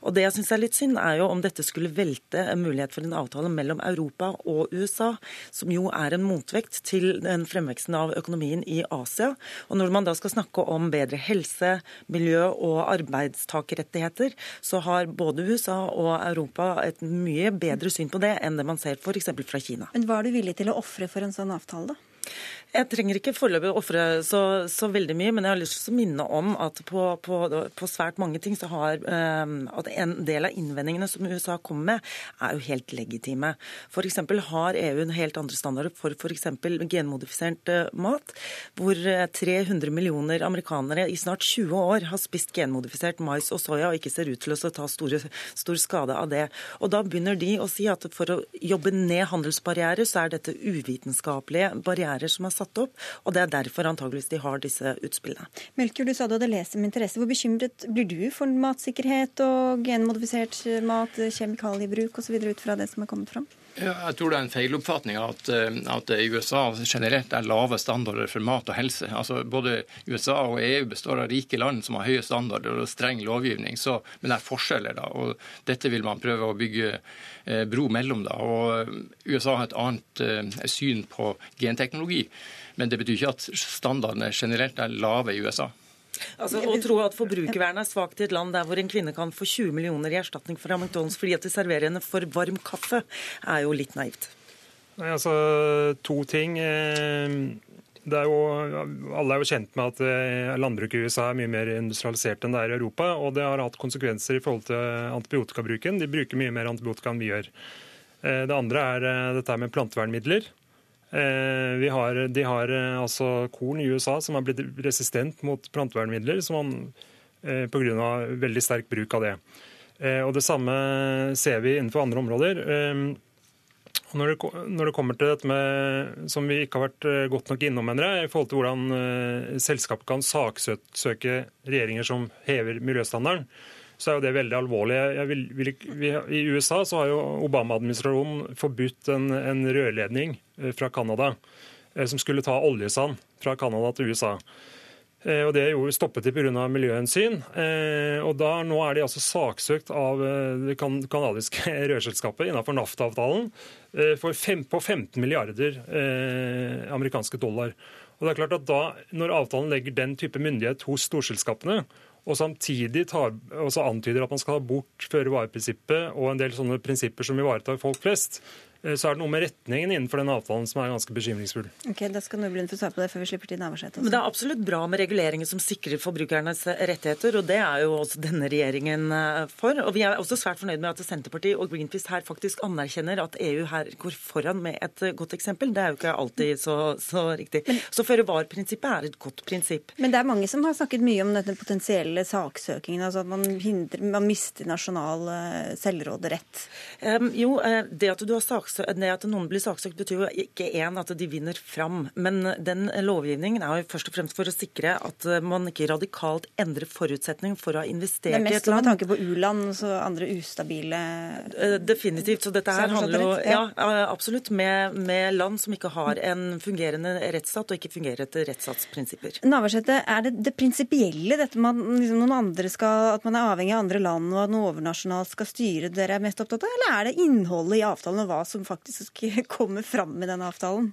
Og Det jeg syns er litt synd, er jo om dette skulle velte en mulighet for en avtale mellom Europa og USA, som jo er en motvekt til den fremveksten av økonomien i Asia. Og når man da skal snakke om bedre helse, miljø og arbeidstakerrettigheter, så har både USA og Europa et mye bedre syn på det enn det man ser f.eks. fra Kina. Men hva er du villig til å ofre for en sånn avtale, da? Jeg trenger ikke foreløpig ofre så, så, veldig mye, men jeg har lyst til å minne om at på, på, på svært mange ting så har um, at en del av innvendingene som USA kommer med, er jo helt legitime. F.eks. har EU en helt andre standarder for f.eks. genmodifisert uh, mat, hvor 300 eh, millioner amerikanere i snart 20 år har spist genmodifisert mais og soya og ikke ser ut til å ta store, stor skade av det. Og Da begynner de å si at for å jobbe ned handelsbarrierer, så er dette uvitenskapelige barrierer som er satt opp, og det er derfor antageligvis de har disse utspillene. Melker, du sa du hadde lest med interesse. Hvor bekymret blir du for matsikkerhet og genmodifisert mat, kjemikaliebruk osv. ut fra det som er kommet fram? Jeg tror det er en feiloppfatning at, eh, at USA generelt er lave standarder for mat og helse. Altså, både USA og EU består av rike land som har høye standarder og streng lovgivning, så, men det er forskjeller. da, og Dette vil man prøve å bygge eh, bro mellom. da, og USA har et annet eh, syn på genteknologi, men det betyr ikke at standardene generelt er lave i USA. Altså, Å tro at forbrukervernet er svakt i et land der hvor en kvinne kan få 20 millioner i erstatning fra McDonald's fordi at de serverer henne for varm kaffe, er jo litt naivt. Nei, altså, To ting. Eh, det er jo, alle er jo kjent med at eh, landbruket i USA er mye mer industrialisert enn det er i Europa. Og det har hatt konsekvenser i forhold til antibiotikabruken. De bruker mye mer antibiotika enn vi gjør. Eh, det andre er dette med plantevernmidler. Eh, har, de har eh, altså korn i USA som har blitt resistent mot plantevernmidler eh, pga. veldig sterk bruk av det. Og Det samme ser vi innenfor andre områder. Når det, når det, kommer til dette med, som vi ikke har vært godt nok innom, mener jeg, i forhold til hvordan selskapet kan saksøke regjeringer som hever miljøstandarden, så er jo det veldig alvorlig. Vil, vil, vi, I USA så har jo Obama-administrasjonen forbudt en, en, rørledning eh, fra Canada eh, som skulle ta oljesand fra Canada til USA. Eh, og Det er jo stoppet de pga. miljøhensyn. Og Nå er de altså saksøkt av det kanadiske rørselskapet innenfor NAFTA-avtalen på 15 milliarder amerikanske dollar. Og det er klart at da, Når avtalen legger den type myndighet hos storselskapene, og samtidig tar, antyder at man skal ha bort føre-var-prinsippet og en del sånne prinsipper som ivaretar folk flest, så er det noe med retningen innenfor den avtalen som er ganske bekymringsfull. Ok, Da skal Nordlund få svare på det før vi slipper til Navarsete. Men Det er absolutt bra med reguleringer som sikrer forbrukernes rettigheter, og det er jo også denne regjeringen eh, for. Og Vi er også svært fornøyd med at Senterpartiet og Greenpeace her faktisk anerkjenner at EU her går foran med et eh, godt eksempel. Det er jo ikke alltid så, så riktig. Men, så føre-var-prinsippet er et godt prinsipp. Men det er mange som har snakket mye om denne potensielle saksøkingen, altså at man, hindrer, man mister nasjonal selvråderett. Um, jo, det at du har saks det at noen blir saksøkt, betyr jo ikke én at de vinner fram. Men den lovgivningen er jo først og fremst for å sikre at man ikke radikalt endrer forutsetning for å ha investert i et land. Det er mest med tanke på u-land og andre ustabile eh, Definitivt. Så dette her handler jo ja, absolutt med, med, land som ikke har en fungerende rettsstat og ikke fungerer etter rettsstatsprinsipper. Navarsete, er det det prinsipielle, dette med liksom noen andre skal, at man er avhengig av andre land og at noe overnasjonalt skal styre dere er mest opptatt av, eller er det innholdet i avtalen og hva som faktisk kommer fram i denne avtalen?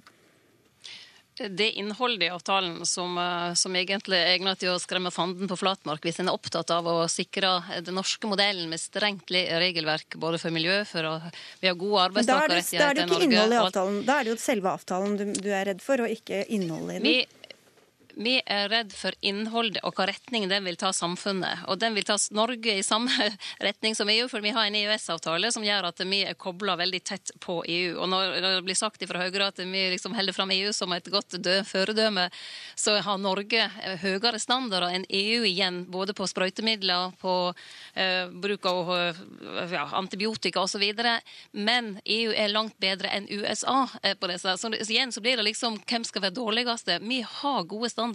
det innholdet i avtalen som, eh, som, egentlig er egnet til å skremme fanden på flatmark, hvis en er opptatt av å sikre den norske modellen med strengt regelverk både for miljø, for å vi har gode arbeidstakerrettigheter i Norge. Da er det jo ikke innholdet i avtalen, da er det jo selve avtalen du, du er redd for, og ikke innholdet i den. Vi Vi er redd for innholdet og hva retning den vil ta samfunnet. Og den vil ta Norge i samme retning som EU, for vi har en EØS-avtale som gjør at vi er kobla veldig tett på EU. Og når det blir sagt fra Høyre at vi liksom holder fram EU som et godt føredøme, så har Norge høyere standarder enn EU igjen, både på sprøytemidler, på eh, bruk av eh, ja, antibiotika osv. Men EU er langt bedre enn USA eh, på disse. Så, så igjen så blir det liksom hvem skal være dårligste. Vi har gode standarder.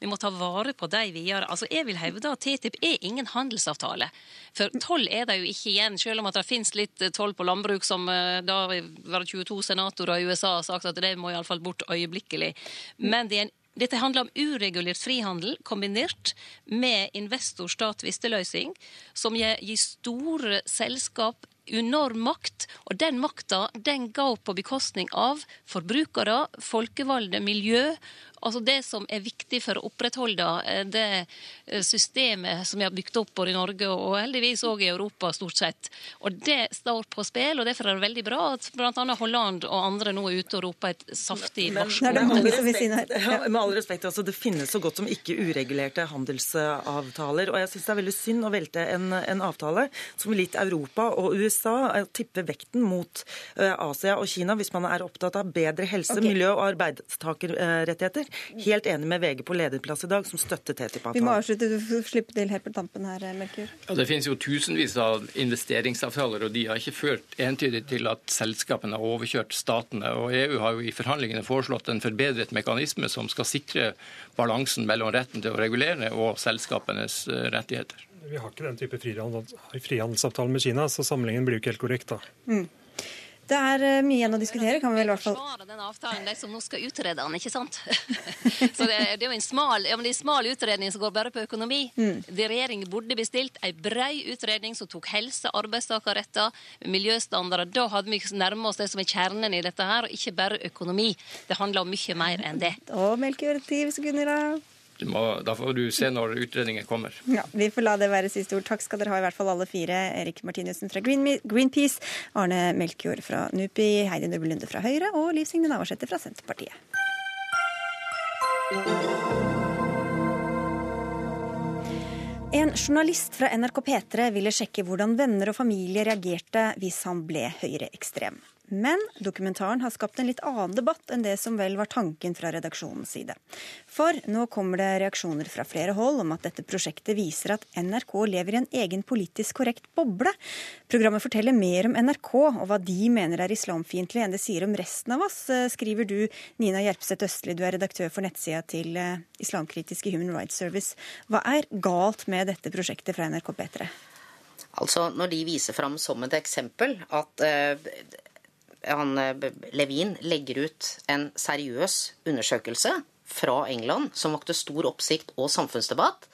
Vi må ta vare på de videre. Altså, jeg vil hevde at TTIP er ingen handelsavtale. For toll er det jo ikke igjen, selv om at det finnes litt toll på landbruk, som eh, da var det 22 senatorer i USA har sagt at det må iallfall bort øyeblikkelig. Men det er en dette handler om uregulert frihandel kombinert med investor-stat-tvisteløsning, som gir store selskap enorm makt, og den makta den går på bekostning av forbrukere, folkevalgte, miljø altså det som er viktig for å opprettholde eh, det eh, systemet som vi har bygd opp både i Norge og heldigvis òg i Europa, stort sett. Og det står på spill, og derfor er det veldig bra at bl.a. Holland og andre nå er ute og roper et saftig varsko. Med all respekt, altså, det finnes så godt som ikke uregulerte handelsavtaler. Og jeg syns det er veldig synd å velte en, en avtale som litt Europa og USA tippe tipper vekten mot Asia og Kina hvis man er opptatt av bedre helse, okay. miljø og arbeidstakerrettigheter. Helt enig med VG på lederplass i dag, som støtter TTIP-avtalen. Vi må avslutte, du får slippe til helt på tampen her, Melkjord. Ja, det finnes jo tusenvis av investeringsavtaler, og de har ikke ført entydig til at selskapene har overkjørt statene. Og EU har jo i forhandlingene foreslått en forbedret mekanisme som skal sikre balansen mellom retten til å regulere og selskapenes eh, rettigheter. Vi har ikke den type frihandelsavtale med Kina, så sammenligningen blir jo ikke helt korrekt da. Mm. Det er eh, mye igjen å diskutere. kan vi vel i hvert fall... den avtalen, de som nå skal utrede den, ikke sant? så det, det, er jo en smal, ja, men det er en smal utredning som går bare på økonomi. Mm. Det Regjeringen burde bestilt ei brei utredning som tok helse, arbeidstakerretter, miljøstandarder. Da hadde vi nærmet oss det som er kjernen i dette her, og ikke bare økonomi. Det handler om mye mer enn det. Og sekunder, da. Må, da får du se når utredningen kommer. Ja, Vi får la det være siste ord. Takk skal dere ha, i hvert fall alle fire. Erik Martinussen fra Greenpeace, Arne Melkjord fra NUPI, Heidi Nordby Lunde fra Høyre og Liv Signe Navarsete fra Senterpartiet. En journalist fra NRK P3 ville sjekke hvordan venner og familie reagerte hvis han ble høyreekstrem. Men dokumentaren har skapt en litt annen debatt enn det som vel var tanken fra redaksjonens side. For nå kommer det reaksjoner fra flere hold om at dette prosjektet viser at NRK lever i en egen politisk korrekt boble. Programmet forteller mer om NRK og hva de mener er islamfiendtlig enn det sier om resten av oss, eh, skriver du, Nina Gjerpseth Østli, du er redaktør for nettsida til eh, islamkritiske Human Rights Service. Hva er galt med dette prosjektet fra NRK P3? Altså, Når de viser fram som et eksempel at uh, han, eh, Levin legger ut en seriøs undersøkelse fra England som vakte stor oppsikt og samfunnsdebatt.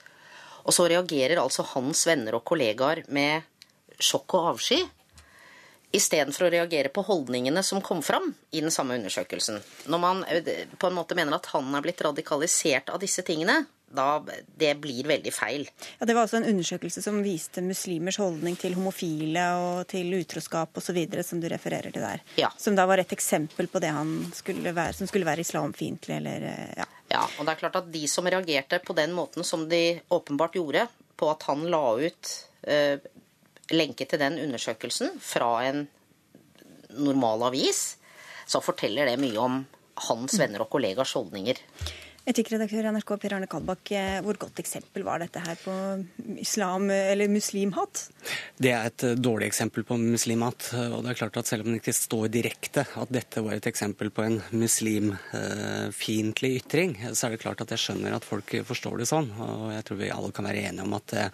Og så reagerer altså hans venner og kollegaer med sjokk og avsky. Istedenfor å reagere på holdningene som kom fram i den samme undersøkelsen. Når man eh, på en måte mener at han er blitt radikalisert av disse tingene, da, det blir veldig feil. Ja, Det var altså en undersøkelse som viste muslimers holdning til homofile og til utroskap osv., som du refererer til der. Ja. Som da var et eksempel på det han skulle være, som skulle være islamfiendtlig, eller eh, ja. Ja, og det er klart at de som reagerte på den måten som de åpenbart gjorde, på at han la ut eh, lenke til den undersøkelsen fra en normal avis, så forteller det mye om hans venner og kollegers holdninger. Etikkredaktør i NRK Per Arne Kalbakk, eh, hvor godt eksempel var dette her på islam, eller muslimhat? Det er et eh, dårlig eksempel på muslimhat. Og det er klart at selv om det ikke står direkte at dette var et eksempel på en muslimfiendtlig ytring, så er det klart at jeg skjønner at folk forstår det sånn. Og jeg tror vi alle kan være enige om at det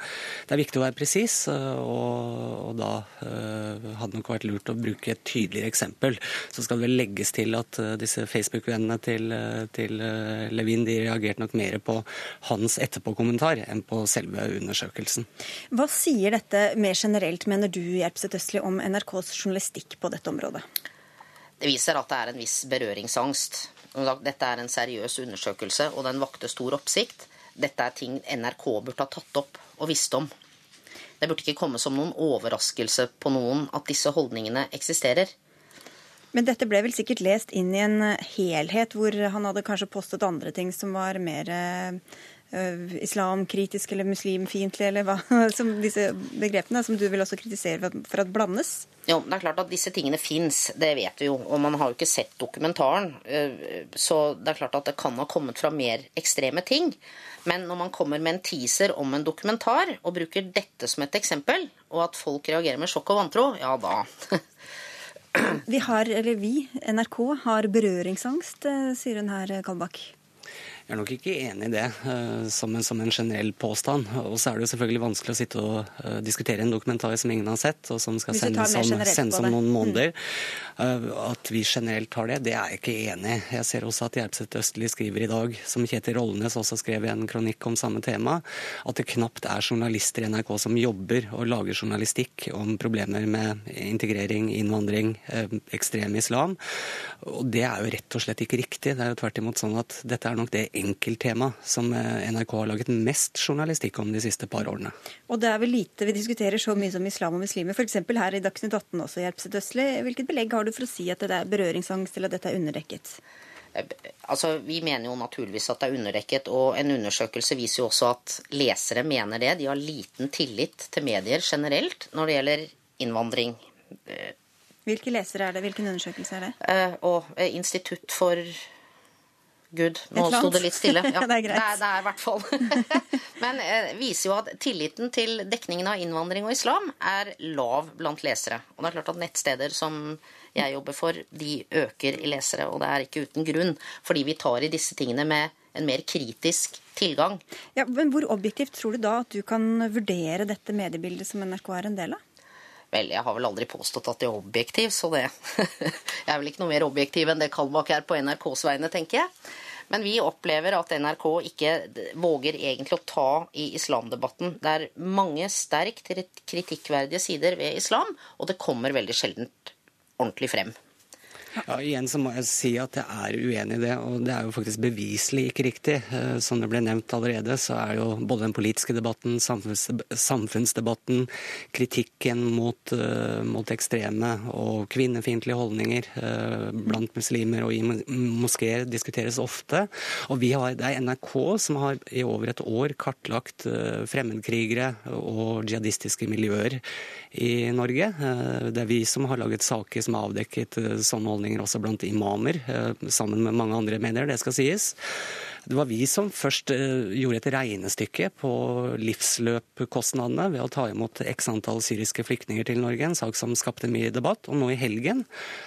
er viktig å være presis, og, da eh, hadde det nok vært lurt å bruke et tydeligere eksempel. Så skal det vel legges til at disse Facebook-vennene til, til Levin Lien de reagerte nok mer på hans etterpåkommentar enn på selve undersøkelsen. Hva sier dette mer generelt, mener du, Gjerpseth Østli, om NRKs journalistikk på dette området? Det viser at det er en viss berøringsangst. Dette er en seriøs undersøkelse, og den vakte stor oppsikt. Dette er ting NRK burde ha tatt opp og visst om. Det burde ikke komme som noen overraskelse på noen at disse holdningene eksisterer. Men dette ble vel sikkert lest inn i en helhet, hvor han hadde kanskje postet andre ting som var mer uh, islamkritisk eller muslimfiendtlig, eller hva, som disse begrepene, som du vil også kritisere for at blandes? Jo, det er klart at disse tingene fins, det vet vi jo. Og man har jo ikke sett dokumentaren. Så det er klart at det kan ha kommet fra mer ekstreme ting. Men når man kommer med en teaser om en dokumentar og bruker dette som et eksempel, og at folk reagerer med sjokk og vantro, ja da Vi har, eller vi, NRK, har berøringsangst, sier hun her, Kalbakk. Jeg er nok ikke enig i det uh, som, en, som, en, generell påstand. Og så er det jo selvfølgelig vanskelig å sitte og uh, diskutere en dokumentar som ingen har sett, og som skal sendes om, sendes om noen måneder. Mm. At vi generelt har det, det er jeg ikke enig i. Jeg ser også at Gjerpseth Østli skriver i dag, som Kjetil Rollenes også skrev i en kronikk om samme tema, at det knapt er journalister i NRK som jobber og lager journalistikk om problemer med integrering, innvandring, ekstrem islam. Og det er jo rett og slett ikke riktig. Det er jo tvert imot sånn at dette er nok det enkelttema som eh, NRK har laget mest journalistikk om de siste par årene. Og det er vel lite vi diskuterer så mye som islam og muslimer, f.eks. her i Dagsnytt 18 også, hjelpset Østli. Hvilket belegg har du for å si at det er berøringsangst, eller at dette er underdekket? Eh, altså, Vi mener jo naturligvis at det er underdekket, og en undersøkelse viser jo også at lesere mener det. De har liten tillit til medier generelt når det gjelder innvandring. Hvilke lesere er det? Hvilken undersøkelse er det? Eh, og Institutt for Gud, nå sto det litt stille. Ja, det er greit. Det er, i hvert fall. Men eh, viser jo at tilliten til dekningen av innvandring og islam er lav blant lesere. Og det er klart at nettsteder som jeg jobber for, de øker i lesere. Og det er ikke uten grunn, fordi vi tar i disse tingene med en mer kritisk tilgang. Ja, men Hvor objektivt tror du da at du kan vurdere dette mediebildet som NRK er en del av? Vel, jeg har vel aldri påstått at jeg er objektiv, så det Jeg er vel ikke noe mer objektiv enn det Kalbakk er på NRKs vegne, tenker jeg. Men vi opplever at NRK ikke våger egentlig å ta i islamdebatten. Det er mange sterkt kritikkverdige sider ved islam, og det kommer veldig sjelden ordentlig frem. Ja, igjen så må jeg si at jeg er uenig i det, og det er jo faktisk beviselig ikke riktig. Eh, som det ble nevnt allerede, så er jo både den politiske debatten, samfunnsdebatten, kritikken mot, uh, mot ekstreme og kvinnefiendtlige holdninger uh, blant muslimer og i moskeer diskuteres ofte. Og har, det er NRK som har i over et år kartlagt fremmedkrigere og jihadistiske miljøer i Norge. Det er vi som har laget saker som har avdekket sånne holdninger holdninger også blant imamer, eh, sammen med mange andre mener, det skal sies. Det var vi som først eh, gjorde et regnestykke på livsløpkostnadene ved å ta imot x antall syriske flyktninger til Norge, en sak som skapte mye debatt. Og nå i helgen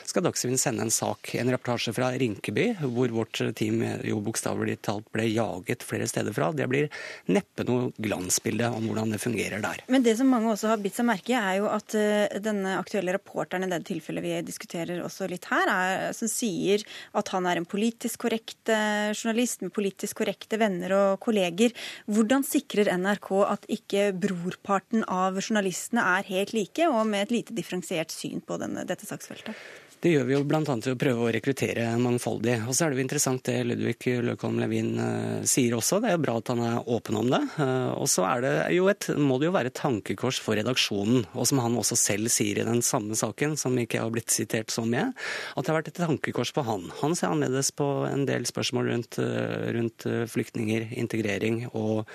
skal Dagsrevyen sende en sak, en reportasje fra Rinkeby, hvor vårt team jo bokstavelig talt ble jaget flere steder fra. Det blir neppe noe glansbilde om hvordan det fungerer der. Men det som mange også har bitt seg merke i, er jo at eh, denne aktuelle rapporteren i det tilfellet vi diskuterer også litt her, er, som sier at han er en politisk korrekt eh, journalist med politisk politisk korrekte venner og kolleger. Hvordan sikrer NRK at ikke brorparten av journalistene er helt like, og med et lite differensiert syn på denne, dette saksfeltet? Det gjør vi jo bl.a. ved å prøve å rekruttere mangfoldig. Og så er det jo interessant det Ludvig Løkholm Levin uh, sier også. Det er jo bra at han er åpen om det. Uh, og så må det jo være et tankekors for redaksjonen, og som han også selv sier i den samme saken, som ikke har blitt sitert så mye, at det har vært et tankekors på han. Han ser annerledes på en del spørsmål rundt, uh, rundt flyktninger, integrering og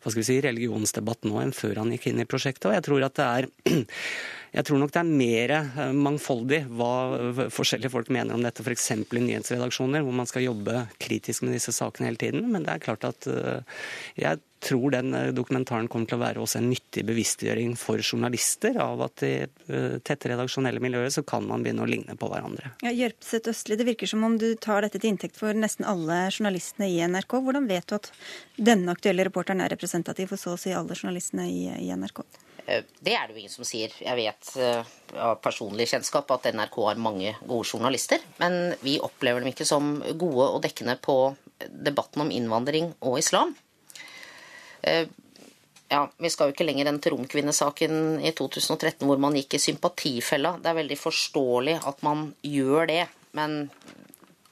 hva skal vi si, religionsdebatt nå enn før han gikk inn i prosjektet. Og jeg tror at det er Jeg tror nok det er mer eh, mangfoldig hva forskjellige folk mener om dette, f.eks. i nyhetsredaksjoner, hvor man skal jobbe kritisk med disse sakene hele tiden. Men det er klart at eh, jeg tror den eh, dokumentaren kommer til å være også en nyttig bevisstgjøring for journalister av at i tette redaksjonelle miljøer så kan man begynne å ligne på hverandre. Ja, Jørpseth Østli, det virker som om du tar dette til inntekt for nesten alle journalistene i NRK. Hvordan vet du at denne aktuelle reporteren er representativ for så å si alle journalistene i, i NRK? Eh, det er det jo ingen som sier. Jeg vet eh, av personlig kjennskap at NRK har mange gode journalister. Men vi opplever dem ikke som gode og dekkende på debatten om innvandring og islam. Eh, ja, Vi skal jo ikke lenger enn til romkvinnesaken i 2013 hvor man gikk i sympatifella. Det er veldig forståelig at man gjør det. Men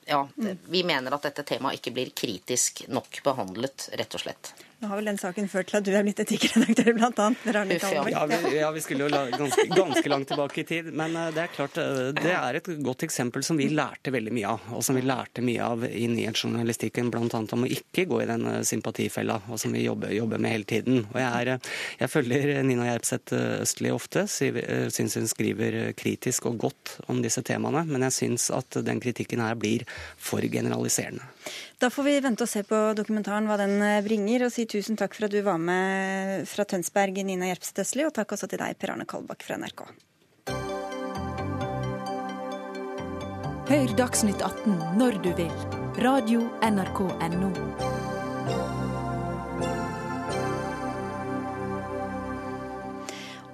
ja, vi mener at dette temaet ikke blir kritisk nok behandlet, rett og slett. Nå har vel den saken ført til at du er blitt etikkredaktør, annet. Ja, vi, ja, vi skulle jo la, ganske, ganske langt tilbake i tid. Men eh, det er klart, eh, det er et godt eksempel som vi lærte veldig mye av. Og som vi lærte mye av i nyhetsjournalistikken, bl.a. om å ikke gå i den eh, sympatifella, og som vi jobber, jobber med hele tiden. Og jeg, er, jeg følger Nina Gjerpseth Østli ofte. Syns hun skriver kritisk og godt om disse temaene. Men jeg syns at den kritikken her blir for generaliserende. Da får vi vente og se på dokumentaren hva den eh, bringer, og si tusen takk for at du var med fra Tønsberg, Nina Gjerpseth Østli, og takk også til deg, Per Arne Kalbakk fra NRK. Hør Dagsnytt 18 når du vil. Radio NRK Radio.nrk.no.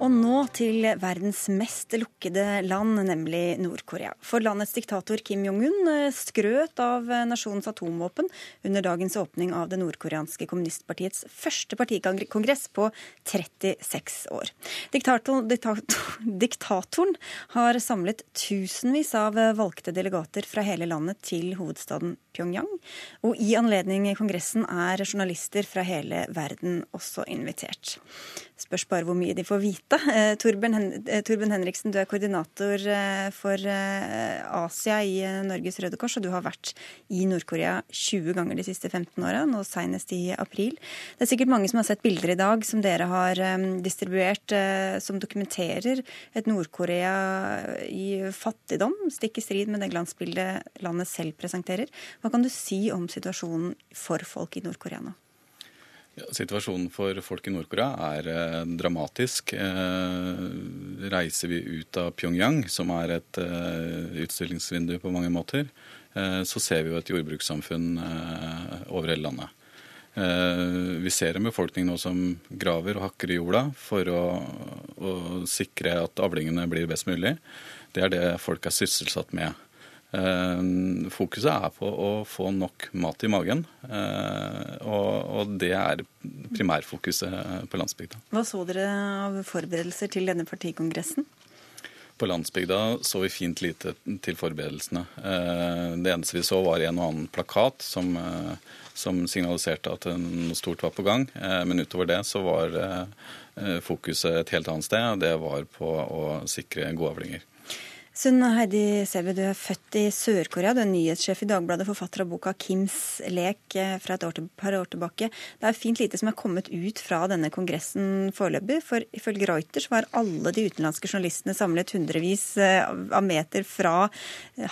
Og nå til verdens mest lukkede land, nemlig Nord-Korea. For landets diktator Kim Jong-un eh, skrøt av eh, nasjonens atomvåpen under dagens åpning av det nordkoreanske kommunistpartiets første partikongress på 36 år. Diktatoren, diktatoren har samlet tusenvis av eh, valgte delegater fra hele landet til hovedstaden Pyongyang. Og i anledning kongressen er journalister fra hele verden også invitert. Spørs bare hvor mye de får vite. Eh, eh, Torben Henriksen, du er koordinator eh, for Asia i Norges Røde Kors, og du har vært i Nord-Korea 20 ganger de siste 15 åra, nå senest i april. Det er sikkert mange som har sett bilder i dag som dere har distribuert, som dokumenterer et Nord-Korea i fattigdom, stikk i strid med det glansbildet landet selv presenterer. Hva kan du si om situasjonen for folk i Nord-Korea nå? Ja, situasjonen for folk i Nord-Korea er eh, dramatisk. Eh, reiser vi ut av Pyongyang, som er et eh, utstillingsvindu på mange måter, eh, så ser vi jo et jordbrukssamfunn eh, over hele landet. Eh, vi ser en befolkning nå som graver og hakker i jorda for å, å sikre at avlingene blir best mulig. Det er det folk er sysselsatt med. Eh, fokuset er på å få nok mat i magen, eh, og det er primærfokuset på landsbygda. Hva så dere av forberedelser til denne partikongressen? På landsbygda så vi fint lite til forberedelsene. Eh, det eneste vi så var en og annen plakat som, som signaliserte at noe stort var på gang. Men utover det så var fokuset et helt annet sted, og det var på å sikre gode avlinger. Sunn Heidi Sebe, du er født i Sør-Korea. Du er nyhetssjef i Dagbladet, forfatter av boka 'Kims lek' eh, fra et år til, par år tilbake. Det er fint lite som er kommet ut fra denne kongressen foreløpig. For ifølge Reuters var alle de utenlandske journalistene samlet hundrevis eh, av meter fra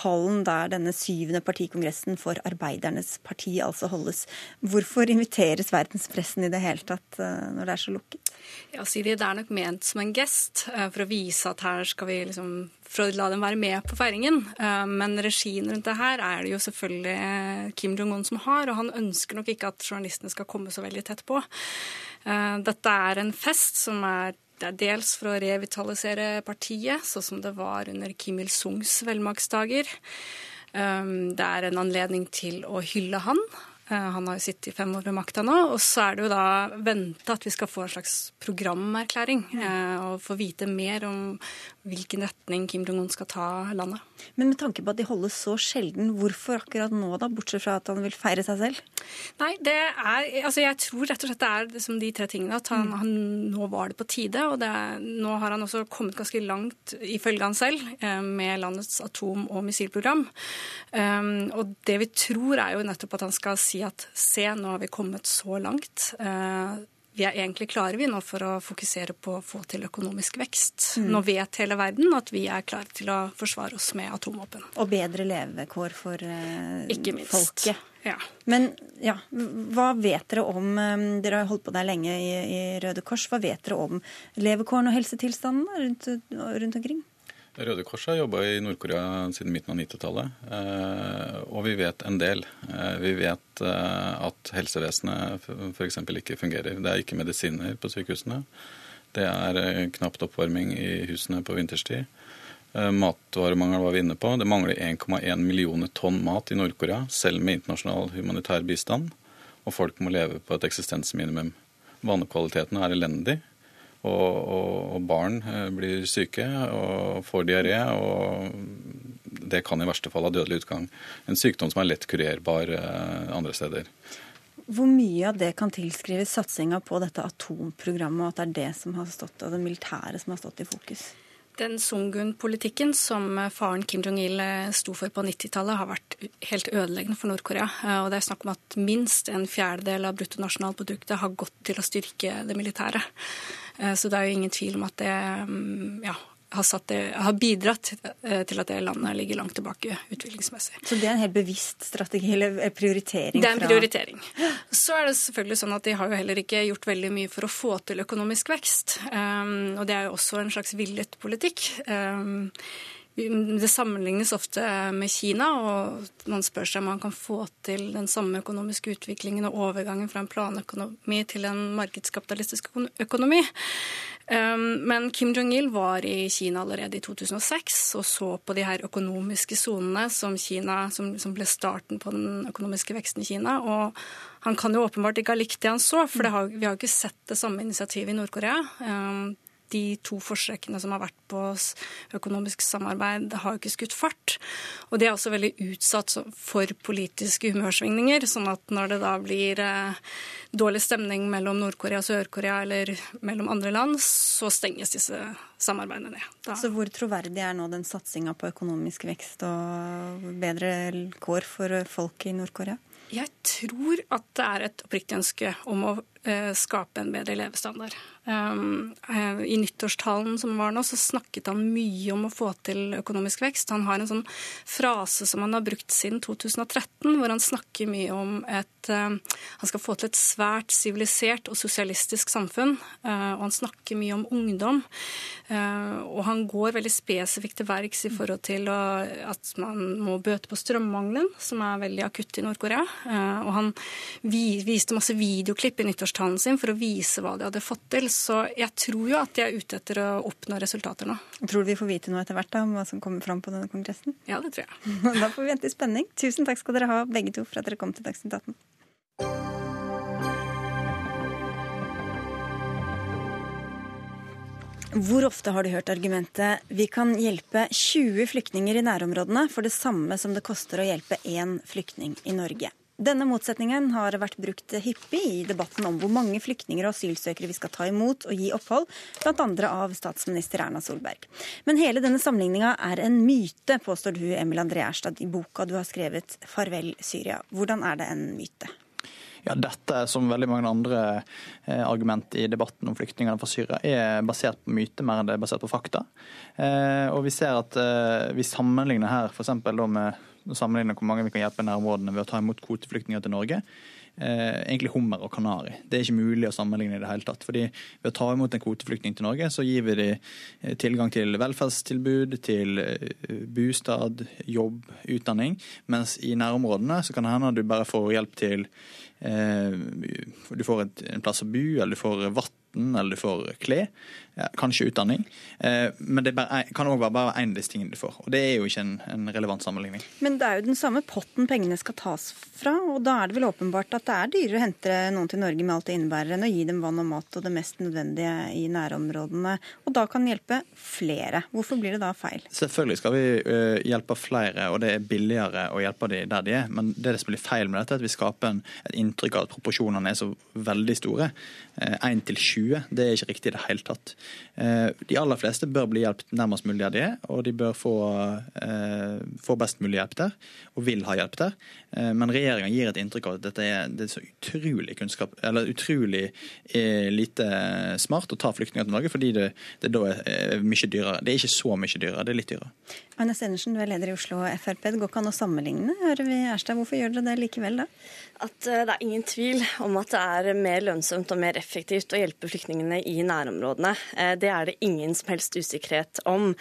hallen der denne syvende partikongressen for Arbeidernes parti altså holdes. Hvorfor inviteres verdenspressen i det hele tatt eh, når det er så lukket? Ja, Siri, Det er nok ment som en gest for å vise at her skal vi liksom for å la dem være med på feiringen. Eh, men regien rundt det her er det jo selvfølgelig eh, Kim Jong-un som har, og han ønsker nok ikke at journalistene skal komme så veldig tett på. Eh, dette er en fest som er det er dels for å revitalisere partiet, sånn som det var under Kim Il-sungs velmaksdager. Det er en anledning til å hylle han han har jo sittet i fem år ved makta nå. Og så er det jo da venta at vi skal få en slags programerklæring. Eh, og få vite mer om hvilken retning Kim Jong-un skal ta landet. Men med tanke på at de holdes så sjelden, hvorfor akkurat nå, da? Bortsett fra at han vil feire seg selv? Nei, det er Altså, jeg tror rett og slett det er liksom de tre tingene. At han, mm. han nå var det på tide. Og det, nå har han også kommet ganske langt, ifølge han selv, eh, med landets atom- og missilprogram. Um, og det vi tror, er jo nettopp at han skal si at se, nå har vi kommet så langt. Uh, vi er egentlig klare vi nå for å fokusere på å få til økonomisk vekst. Mm. Nå vet hele verden at vi er klare til å forsvare oss med atomvåpen. Og bedre levekår for uh, Ikke minst. folket. Ja. Men ja, hva vet dere om um, Dere har holdt på der lenge i, i Røde Kors. Hva vet dere om levekårene og helsetilstanden rundt, rundt omkring? Røde Kors har jobba i Nord-Korea siden midten av 90-tallet, eh, og vi vet en del. Eh, vi vet eh, at helsevesenet f.eks. ikke fungerer. Det er ikke medisiner på sykehusene. Det er knapt oppvarming i husene på vinterstid. Matvaremangel var vi inne på. Det mangler 1,1 millioner tonn mat i Nord-Korea, selv med internasjonal humanitær bistand. Og folk må leve på et eksistensminimum. Vannekvaliteten er elendig. Og, og, og barn eh, blir syke og får diaré. Og det kan i verste fall ha dødelig utgang. En sykdom som er lett kurerbar eh, andre steder. Hvor mye av det kan tilskrives satsinga på dette atomprogrammet, og at det er det som har stått, og det militære som har stått i fokus? Den Sungun-politikken som faren Kim Jong-il sto for på 90-tallet, har vært helt ødeleggende for Nord-Korea. Og det er snakk om at minst en fjerdedel av bruttonasjonalproduktet har gått til å styrke det militære. Så det er jo ingen tvil om at det ja, har, det, har, bidratt eh, til at det landet ligger langt tilbake utviklingsmessig. Så det er en helt bevisst strategi eller prioritering? Det er en prioritering. Så er det selvfølgelig sånn at de har jo heller ikke gjort veldig mye for å få til økonomisk vekst. Um, og det er jo også en slags villet politikk. Um, det sammenlignes ofte med Kina, og man spør seg om man kan få til den samme økonomiske utviklingen og overgangen fra en planøkonomi til en markedskapitalistisk økonomi. Um, men Kim Jong-il var i Kina allerede i 2006 og så på de her økonomiske sonene som, som, ble starten på den økonomiske veksten i Kina. Og han kan jo åpenbart ikke ha likt det han så, for har, vi har jo ikke sett det samme initiativet i Nord-Korea. De to forsøkene som har vært på økonomisk samarbeid, har jo ikke skutt fart. Og de er også veldig utsatt for politiske humørsvingninger. sånn at når det da blir eh, dårlig stemning mellom Nord-Korea og Sør-Korea eller mellom andre land, så stenges disse samarbeidene ned. Da. Så hvor troverdig er nå den satsinga på økonomisk vekst og bedre kår for folk i Nord-Korea? Jeg tror at det er et oppriktig ønske om å skape en bedre levestandard. Um, eh, I nyttårstalen som var nå, så snakket han mye om å få til økonomisk vekst. Han har en sånn frase som han har brukt siden 2013, hvor han snakker mye om et uh, Han skal få til et svært sivilisert og sosialistisk samfunn. Og han snakker mye om ungdom. Og han går veldig spesifikt til verks i forhold til at man må bøte på strømmangelen, som er veldig akutt i Nord-Korea. og han viste masse videoklipp i nyttårstalen sin for å vise hva de hadde fått til. Så jeg tror jo at de er ute etter å oppnå resultater nå. Tror du vi får vite noe etter hvert da, om hva som kommer fram på denne kongressen? Ja, det tror jeg. da får vi vente i spenning. Tusen takk skal dere ha, begge to, for at dere kom til Dagsnytt 18. Hvor ofte har du hørt argumentet 'vi kan hjelpe 20 flyktninger i nærområdene for det samme som det koster å hjelpe én flyktning i Norge'? Denne motsetningen har vært brukt hyppig i debatten om hvor mange flyktninger og asylsøkere vi skal ta imot og gi opphold, bl.a. av statsminister Erna Solberg. Men hele denne sammenligninga er en myte, påstår du, Emil André Erstad, i boka du har skrevet 'Farvel Syria'. Hvordan er det en myte? Ja, Dette, som veldig mange andre eh, argument i debatten om flyktningene fra Syria, er basert på myte mer enn det er basert på fakta. Eh, og Vi ser at eh, vi sammenligner her f.eks. med sammenligner hvor mange vi kan hjelpe i nærområdene ved å ta imot kvoteflyktninger til Norge. Eh, egentlig hummer og kanari. Det er ikke mulig å sammenligne i det hele tatt. fordi Ved å ta imot en kvoteflyktning til Norge, så gir vi dem eh, tilgang til velferdstilbud, til eh, bostad, jobb, utdanning. Mens i nærområdene så kan det hende at du bare får hjelp til eh, Du får et, en plass å bo, eller du får vann, eller du får klær ja, kanskje utdanning. Eh, men det bare, kan òg være bare én av disse tingene du får. Og det er jo ikke en, en, relevant sammenligning. Men det er jo den samme potten pengene skal tas fra, og da er det vel åpenbart at det er dyrere å hente noen til Norge med alt det innebærer, enn å gi dem vann og mat og det mest nødvendige i nærområdene. Og da kan hjelpe flere. Hvorfor blir det da feil? Selvfølgelig skal vi uh, hjelpe flere, og det er billigere å hjelpe dem der de er. Men det som blir feil med dette, er at vi skaper en, et inntrykk av at proporsjonene er så veldig store. Én 1 til 20, det er ikke riktig i det hele tatt. Eh, de aller fleste bør bli hjulpet nærmest mulig av de er, og de bør få, eh, få best mulig hjelp der, og vil ha hjelp der. Eh, men regjeringa gir et inntrykk av at dette er, det er så utrolig kunnskap, eller utrolig lite smart å ta flyktninger til Norge, fordi det, det da er mye dyrere. Det er ikke så mye dyrere, det er litt dyrere. Anne Stenersen, du er leder i Oslo Frp. Det går ikke an å sammenligne, hører vi Erstad. Hvorfor gjør dere det likevel, da? At det er ingen tvil om at det er mer lønnsomt og mer effektivt å hjelpe flyktningene i nærområdene. Det er det ingen som helst usikkerhet om.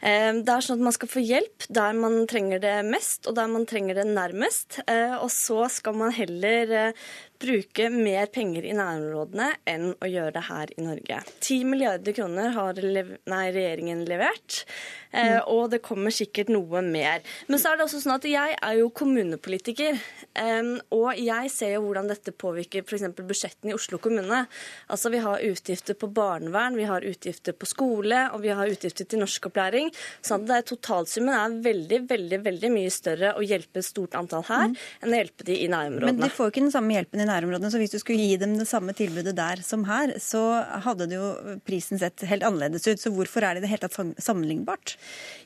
Det er sånn at man skal få hjelp der man trenger det mest, og der man trenger det nærmest. Eh, og så skal man heller eh, bruke mer penger i nærområdene enn å gjøre det her i Norge. 10 milliarder kroner har lev nei, regjeringen levert, eh, mm. og det kommer sikkert noe mer. Men så er det også sånn at jeg er jo kommunepolitiker, eh, og jeg ser jo hvordan dette påvirker f.eks. budsjettene i Oslo kommune. Altså Vi har utgifter på barnevern, vi har utgifter på skole, og vi har utgifter til norskopplæring. at det er, totalsummen er veldig, veldig veldig mye større å hjelpe et stort antall her mm. enn å hjelpe de i nærområdene. Men de får ikke den samme hjelpen i nærområdene. Så hvis du skulle gi dem det samme tilbudet der som her, så hadde det jo prisen sett helt annerledes ut. Så hvorfor er det i det hele tatt sammenlignbart?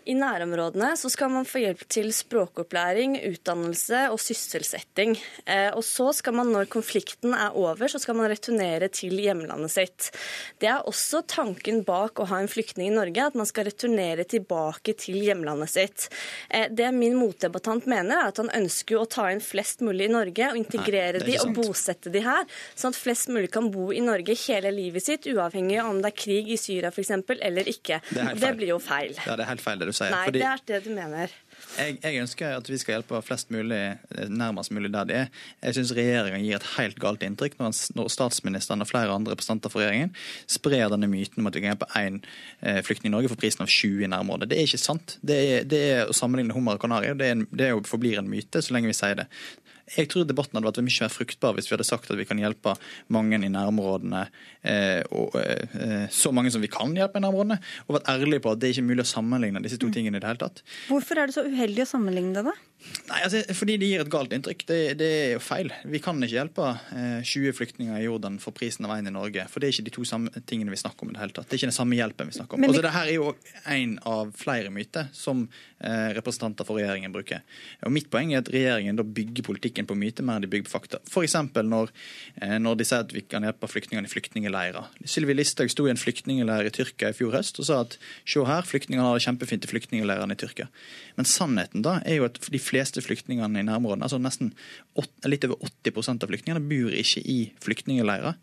I nærområdene så skal man få hjelp til språkopplæring, utdannelse og sysselsetting. Eh, og så skal man, når konflikten er over, så skal man returnere til hjemlandet sitt. Det er også tanken bak å ha en flyktning i Norge, at man skal returnere tilbake til hjemlandet sitt. Eh, det min motdebattant mener, er at han ønsker å ta inn flest mulig i Norge og integrere Nei, de og bosette de her, sånn at flest mulig kan bo i Norge hele livet sitt, uavhengig av om det er krig i Syria f.eks. eller ikke. Det, det, blir jo feil. Ja, det er helt feil det du sier. Nei, fordi... det er det du mener. Jeg, jeg, ønsker at vi skal hjelpe flest mulig nærmest mulig der de er. Jeg syns regjeringen gir et helt galt inntrykk når, når, statsministeren og flere andre representanter for regjeringen sprer denne myten om at vi kan hjelpe én eh, flyktning i Norge for prisen av 20 i nærområdet. Det er ikke sant. Det er, det er å sammenligne hummer og kanari. Det, er, det er forblir en myte så lenge vi sier det. Jeg tror debatten hadde vært mye mer fruktbar hvis vi hadde sagt at vi kan hjelpe mange i nærområdene, eh, og, eh, så mange som vi kan hjelpe i nærområdene, og vært ærlige på at det er ikke mulig å sammenligne disse to mm. tingene i det hele tatt. Hvorfor er det så uheldig å sammenligne det, da? Nei, altså, Fordi det gir et galt inntrykk. Det, det, er jo feil. Vi kan ikke hjelpe eh, 20 flyktninger i Jordan for prisen av én i Norge. For det er ikke de to samme tingene vi snakker om i det hele tatt. Det er ikke den samme hjelpen vi snakker om. Men, altså, det her er jo en av flere myter som eh, representanter for regjeringen bruker. Og Mitt poeng er at regjeringen da bygger politikken på myter mer enn de bygger på fakta. F.eks. Når, eh, når de sier at vi kan hjelpe flyktningene i flyktningleirer. Sylvi Listhaug sto i en flyktningleir i Tyrkia i fjor høst og sa at se her, flyktningene har det kjempefint i flyktningleirene i Tyrkia. Men sannheten da er jo at de fleste flyktningene i nærområdene, altså nesten litt over 80% av flyktningene, bor ikke i flyktningleirer.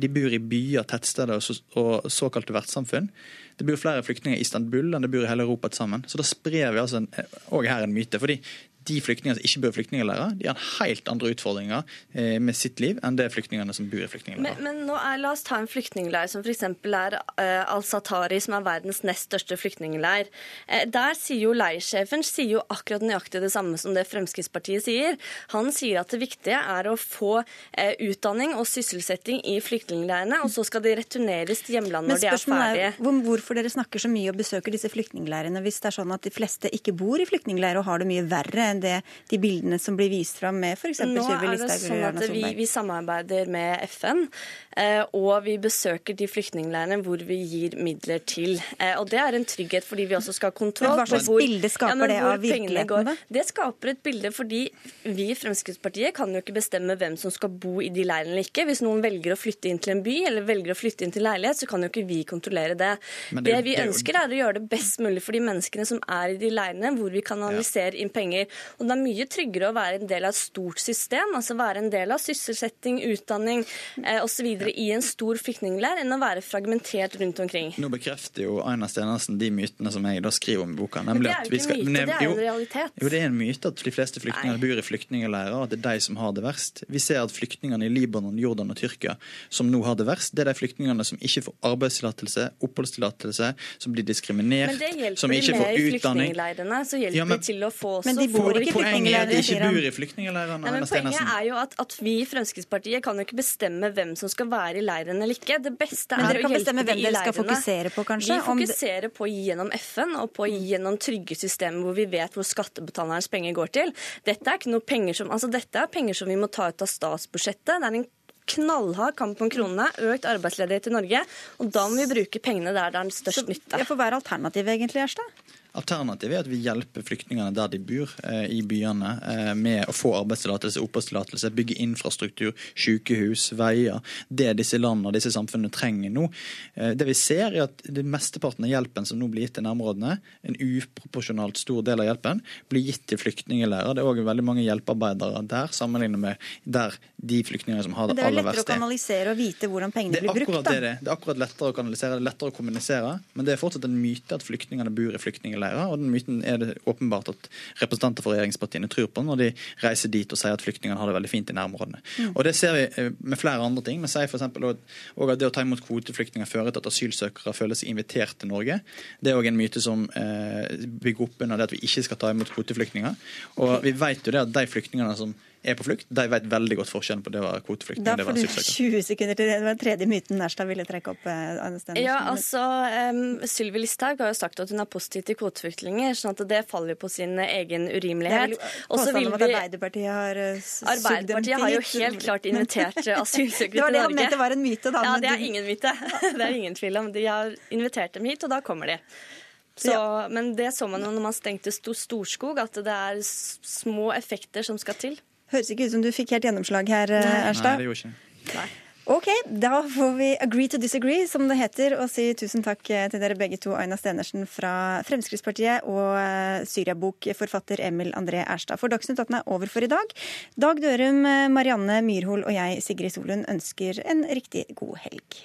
De bor i byer, tettsteder og såkalte vertssamfunn. Det bor flere flyktninger i Istanbul enn det bor i hele Europa til sammen. Så da sprer vi altså òg her en myte. fordi de flyktningene som ikke bor i flyktningleirer, de har helt andre utfordringer eh, med sitt liv enn det flyktningene som bor i flyktningleirer. Men, men nå er, la oss ta en flyktningleir som f.eks. er uh, Al-Satari, som er verdens nest største flyktningleir. Uh, der sier jo leirsjefen sier jo akkurat nøyaktig det samme som det Fremskrittspartiet sier. Han sier at det viktige er å få uh, utdanning og sysselsetting i flyktningleirene, og så skal de returneres til hjemlandet når de er ferdige. Men Er hvorfor dere snakker så mye og besøker disse flyktningleirene hvis det er sånn at de fleste ikke bor i flyktningleirer og har det mye verre enn det, de bildene som blir vist fram med f.eks. Sylvi Listhaug eller Erna Solberg? Nå er det sånn at vi, vi samarbeider med FN, eh, og vi besøker de flyktningleirene hvor vi gir midler til. Eh, og Det er en trygghet fordi vi også skal ha kontroll Hva slags bilde skaper ja, det av virkeligheten? Det skaper et bilde fordi vi i Fremskrittspartiet kan jo ikke bestemme hvem som skal bo i de leirene eller ikke. Hvis noen velger å flytte inn til en by eller velger å flytte inn til leilighet, så kan jo ikke vi kontrollere det. det, det vi ønsker, er å gjøre det best mulig for de menneskene som er i de leirene, hvor vi kanaliserer inn penger. Og det er mye tryggere å være en del av et stort system, altså være en del av sysselsetting, utdanning eh, osv. i en stor flyktningleir, enn å være fragmentert rundt omkring. Nå bekrefter jo Aina Stenersen de mytene som jeg da skriver om i boka. Men det er jo ikke en myte, det er jo en realitet. Jo, det er en myte at de fleste flyktninger bor i flyktningleirer, og at det er de som har det verst. Vi ser at flyktningene i Libanon, Jordan og Tyrkia som nå har det verst, det er de flyktningene som ikke får arbeidstillatelse, oppholdstillatelse, som blir diskriminert, som ikke får utdanning. Men det hjelper med i flyktningleirene, så hjelper ja, men, til å få også Men de bor ikke i Poenget er at de ikke bor i flyktningleirene. Poenget er jo at, at, vi i Fremskrittspartiet kan jo ikke bestemme hvem som skal være i leiren eller ikke. Det beste er å hjelpe de i leirene. Skal fokusere på, kanskje? Vi fokuserer på gjennom FN og på gjennom trygge systemer hvor vi vet hvor skattebetalernes penger går til. Dette er, ikke noe penger som, altså dette er penger som vi må ta ut av statsbudsjettet. Det er en knallhard kamp om kronene, økt arbeidsledighet i Norge. Og da må vi bruke pengene der det er den størst nytte. Det får være alternativet, egentlig, Gjerstad? Alternativet er at vi hjelper flyktningene der de bor, eh, i byene, eh, med å få arbeidstillatelse, oppholdstillatelse, bygge infrastruktur, sykehus, veier. Det disse landene og disse samfunnene trenger nå. Eh, det vi ser, er at det mesteparten av hjelpen som nå blir gitt til nærområdene, en uproporsjonalt stor del av hjelpen, blir gitt til flyktningleirer. Det er òg veldig mange hjelpearbeidere der, sammenlignet med der de flyktningene som har det, aller verste. Det er lettere å kanalisere og vite hvordan pengene blir brukt. Det, det. det er akkurat lettere å kanalisere, det er lettere å kommunisere, men det er fortsatt en myte at flyktningene bor i flyktningleirer leirer. og Den myten er det åpenbart at representanter for regjeringspartiene tror på når de reiser dit og sier at flyktningene har det veldig fint i nærområdene. Mm. Og Det ser vi eh, med flere andre ting. Vi sier f.eks. at det å ta imot kvoteflyktninger fører til at asylsøkere føler seg invitert til Norge. Det er òg en myte som eh, bygger opp under det at vi ikke skal ta imot kvoteflyktninger. Og vi vet jo det at de flyktningene som er på flukt, de vet veldig godt forskjellen på det å være kvoteflyktning og det å får være du asylsøker. 20 sekunder til det. Det var den tredje myten Nærstad ville trekke opp. eh, Anne Ja, altså, um, Sylvi Listhaug har jo sagt at hun er positiv til kvoteflyktninger, sånn at det faller jo på sin egen urimelighet. Og så påstanden vil om at vi Arbeiderpartiet har eh, sugd dem Arbeiderpartiet har jo helt klart invitert asylsøkere til Norge. Det var det han mente var en myte, da. Ja, det er ingen myte. Det er ingen tvil om. De har invitert dem hit, og da kommer de. Så, Men det så man jo når man stengte Storskog, at det er små effekter som skal til. Høres ikke ut som du fikk helt gjennomslag her, Erstad. Nei. Det gjorde ikke. Ok, da får vi agree to disagree, som det heter, og si tusen takk eh, til dere begge to, Aina Stenersen fra Fremskrittspartiet og eh, Syriabok-forfatter Emil André Erstad. For Dagsnytt 18 er over for i dag. Dag Dørum, eh, Marianne Myrhol og jeg, Sigrid Solund, ønsker en riktig god helg.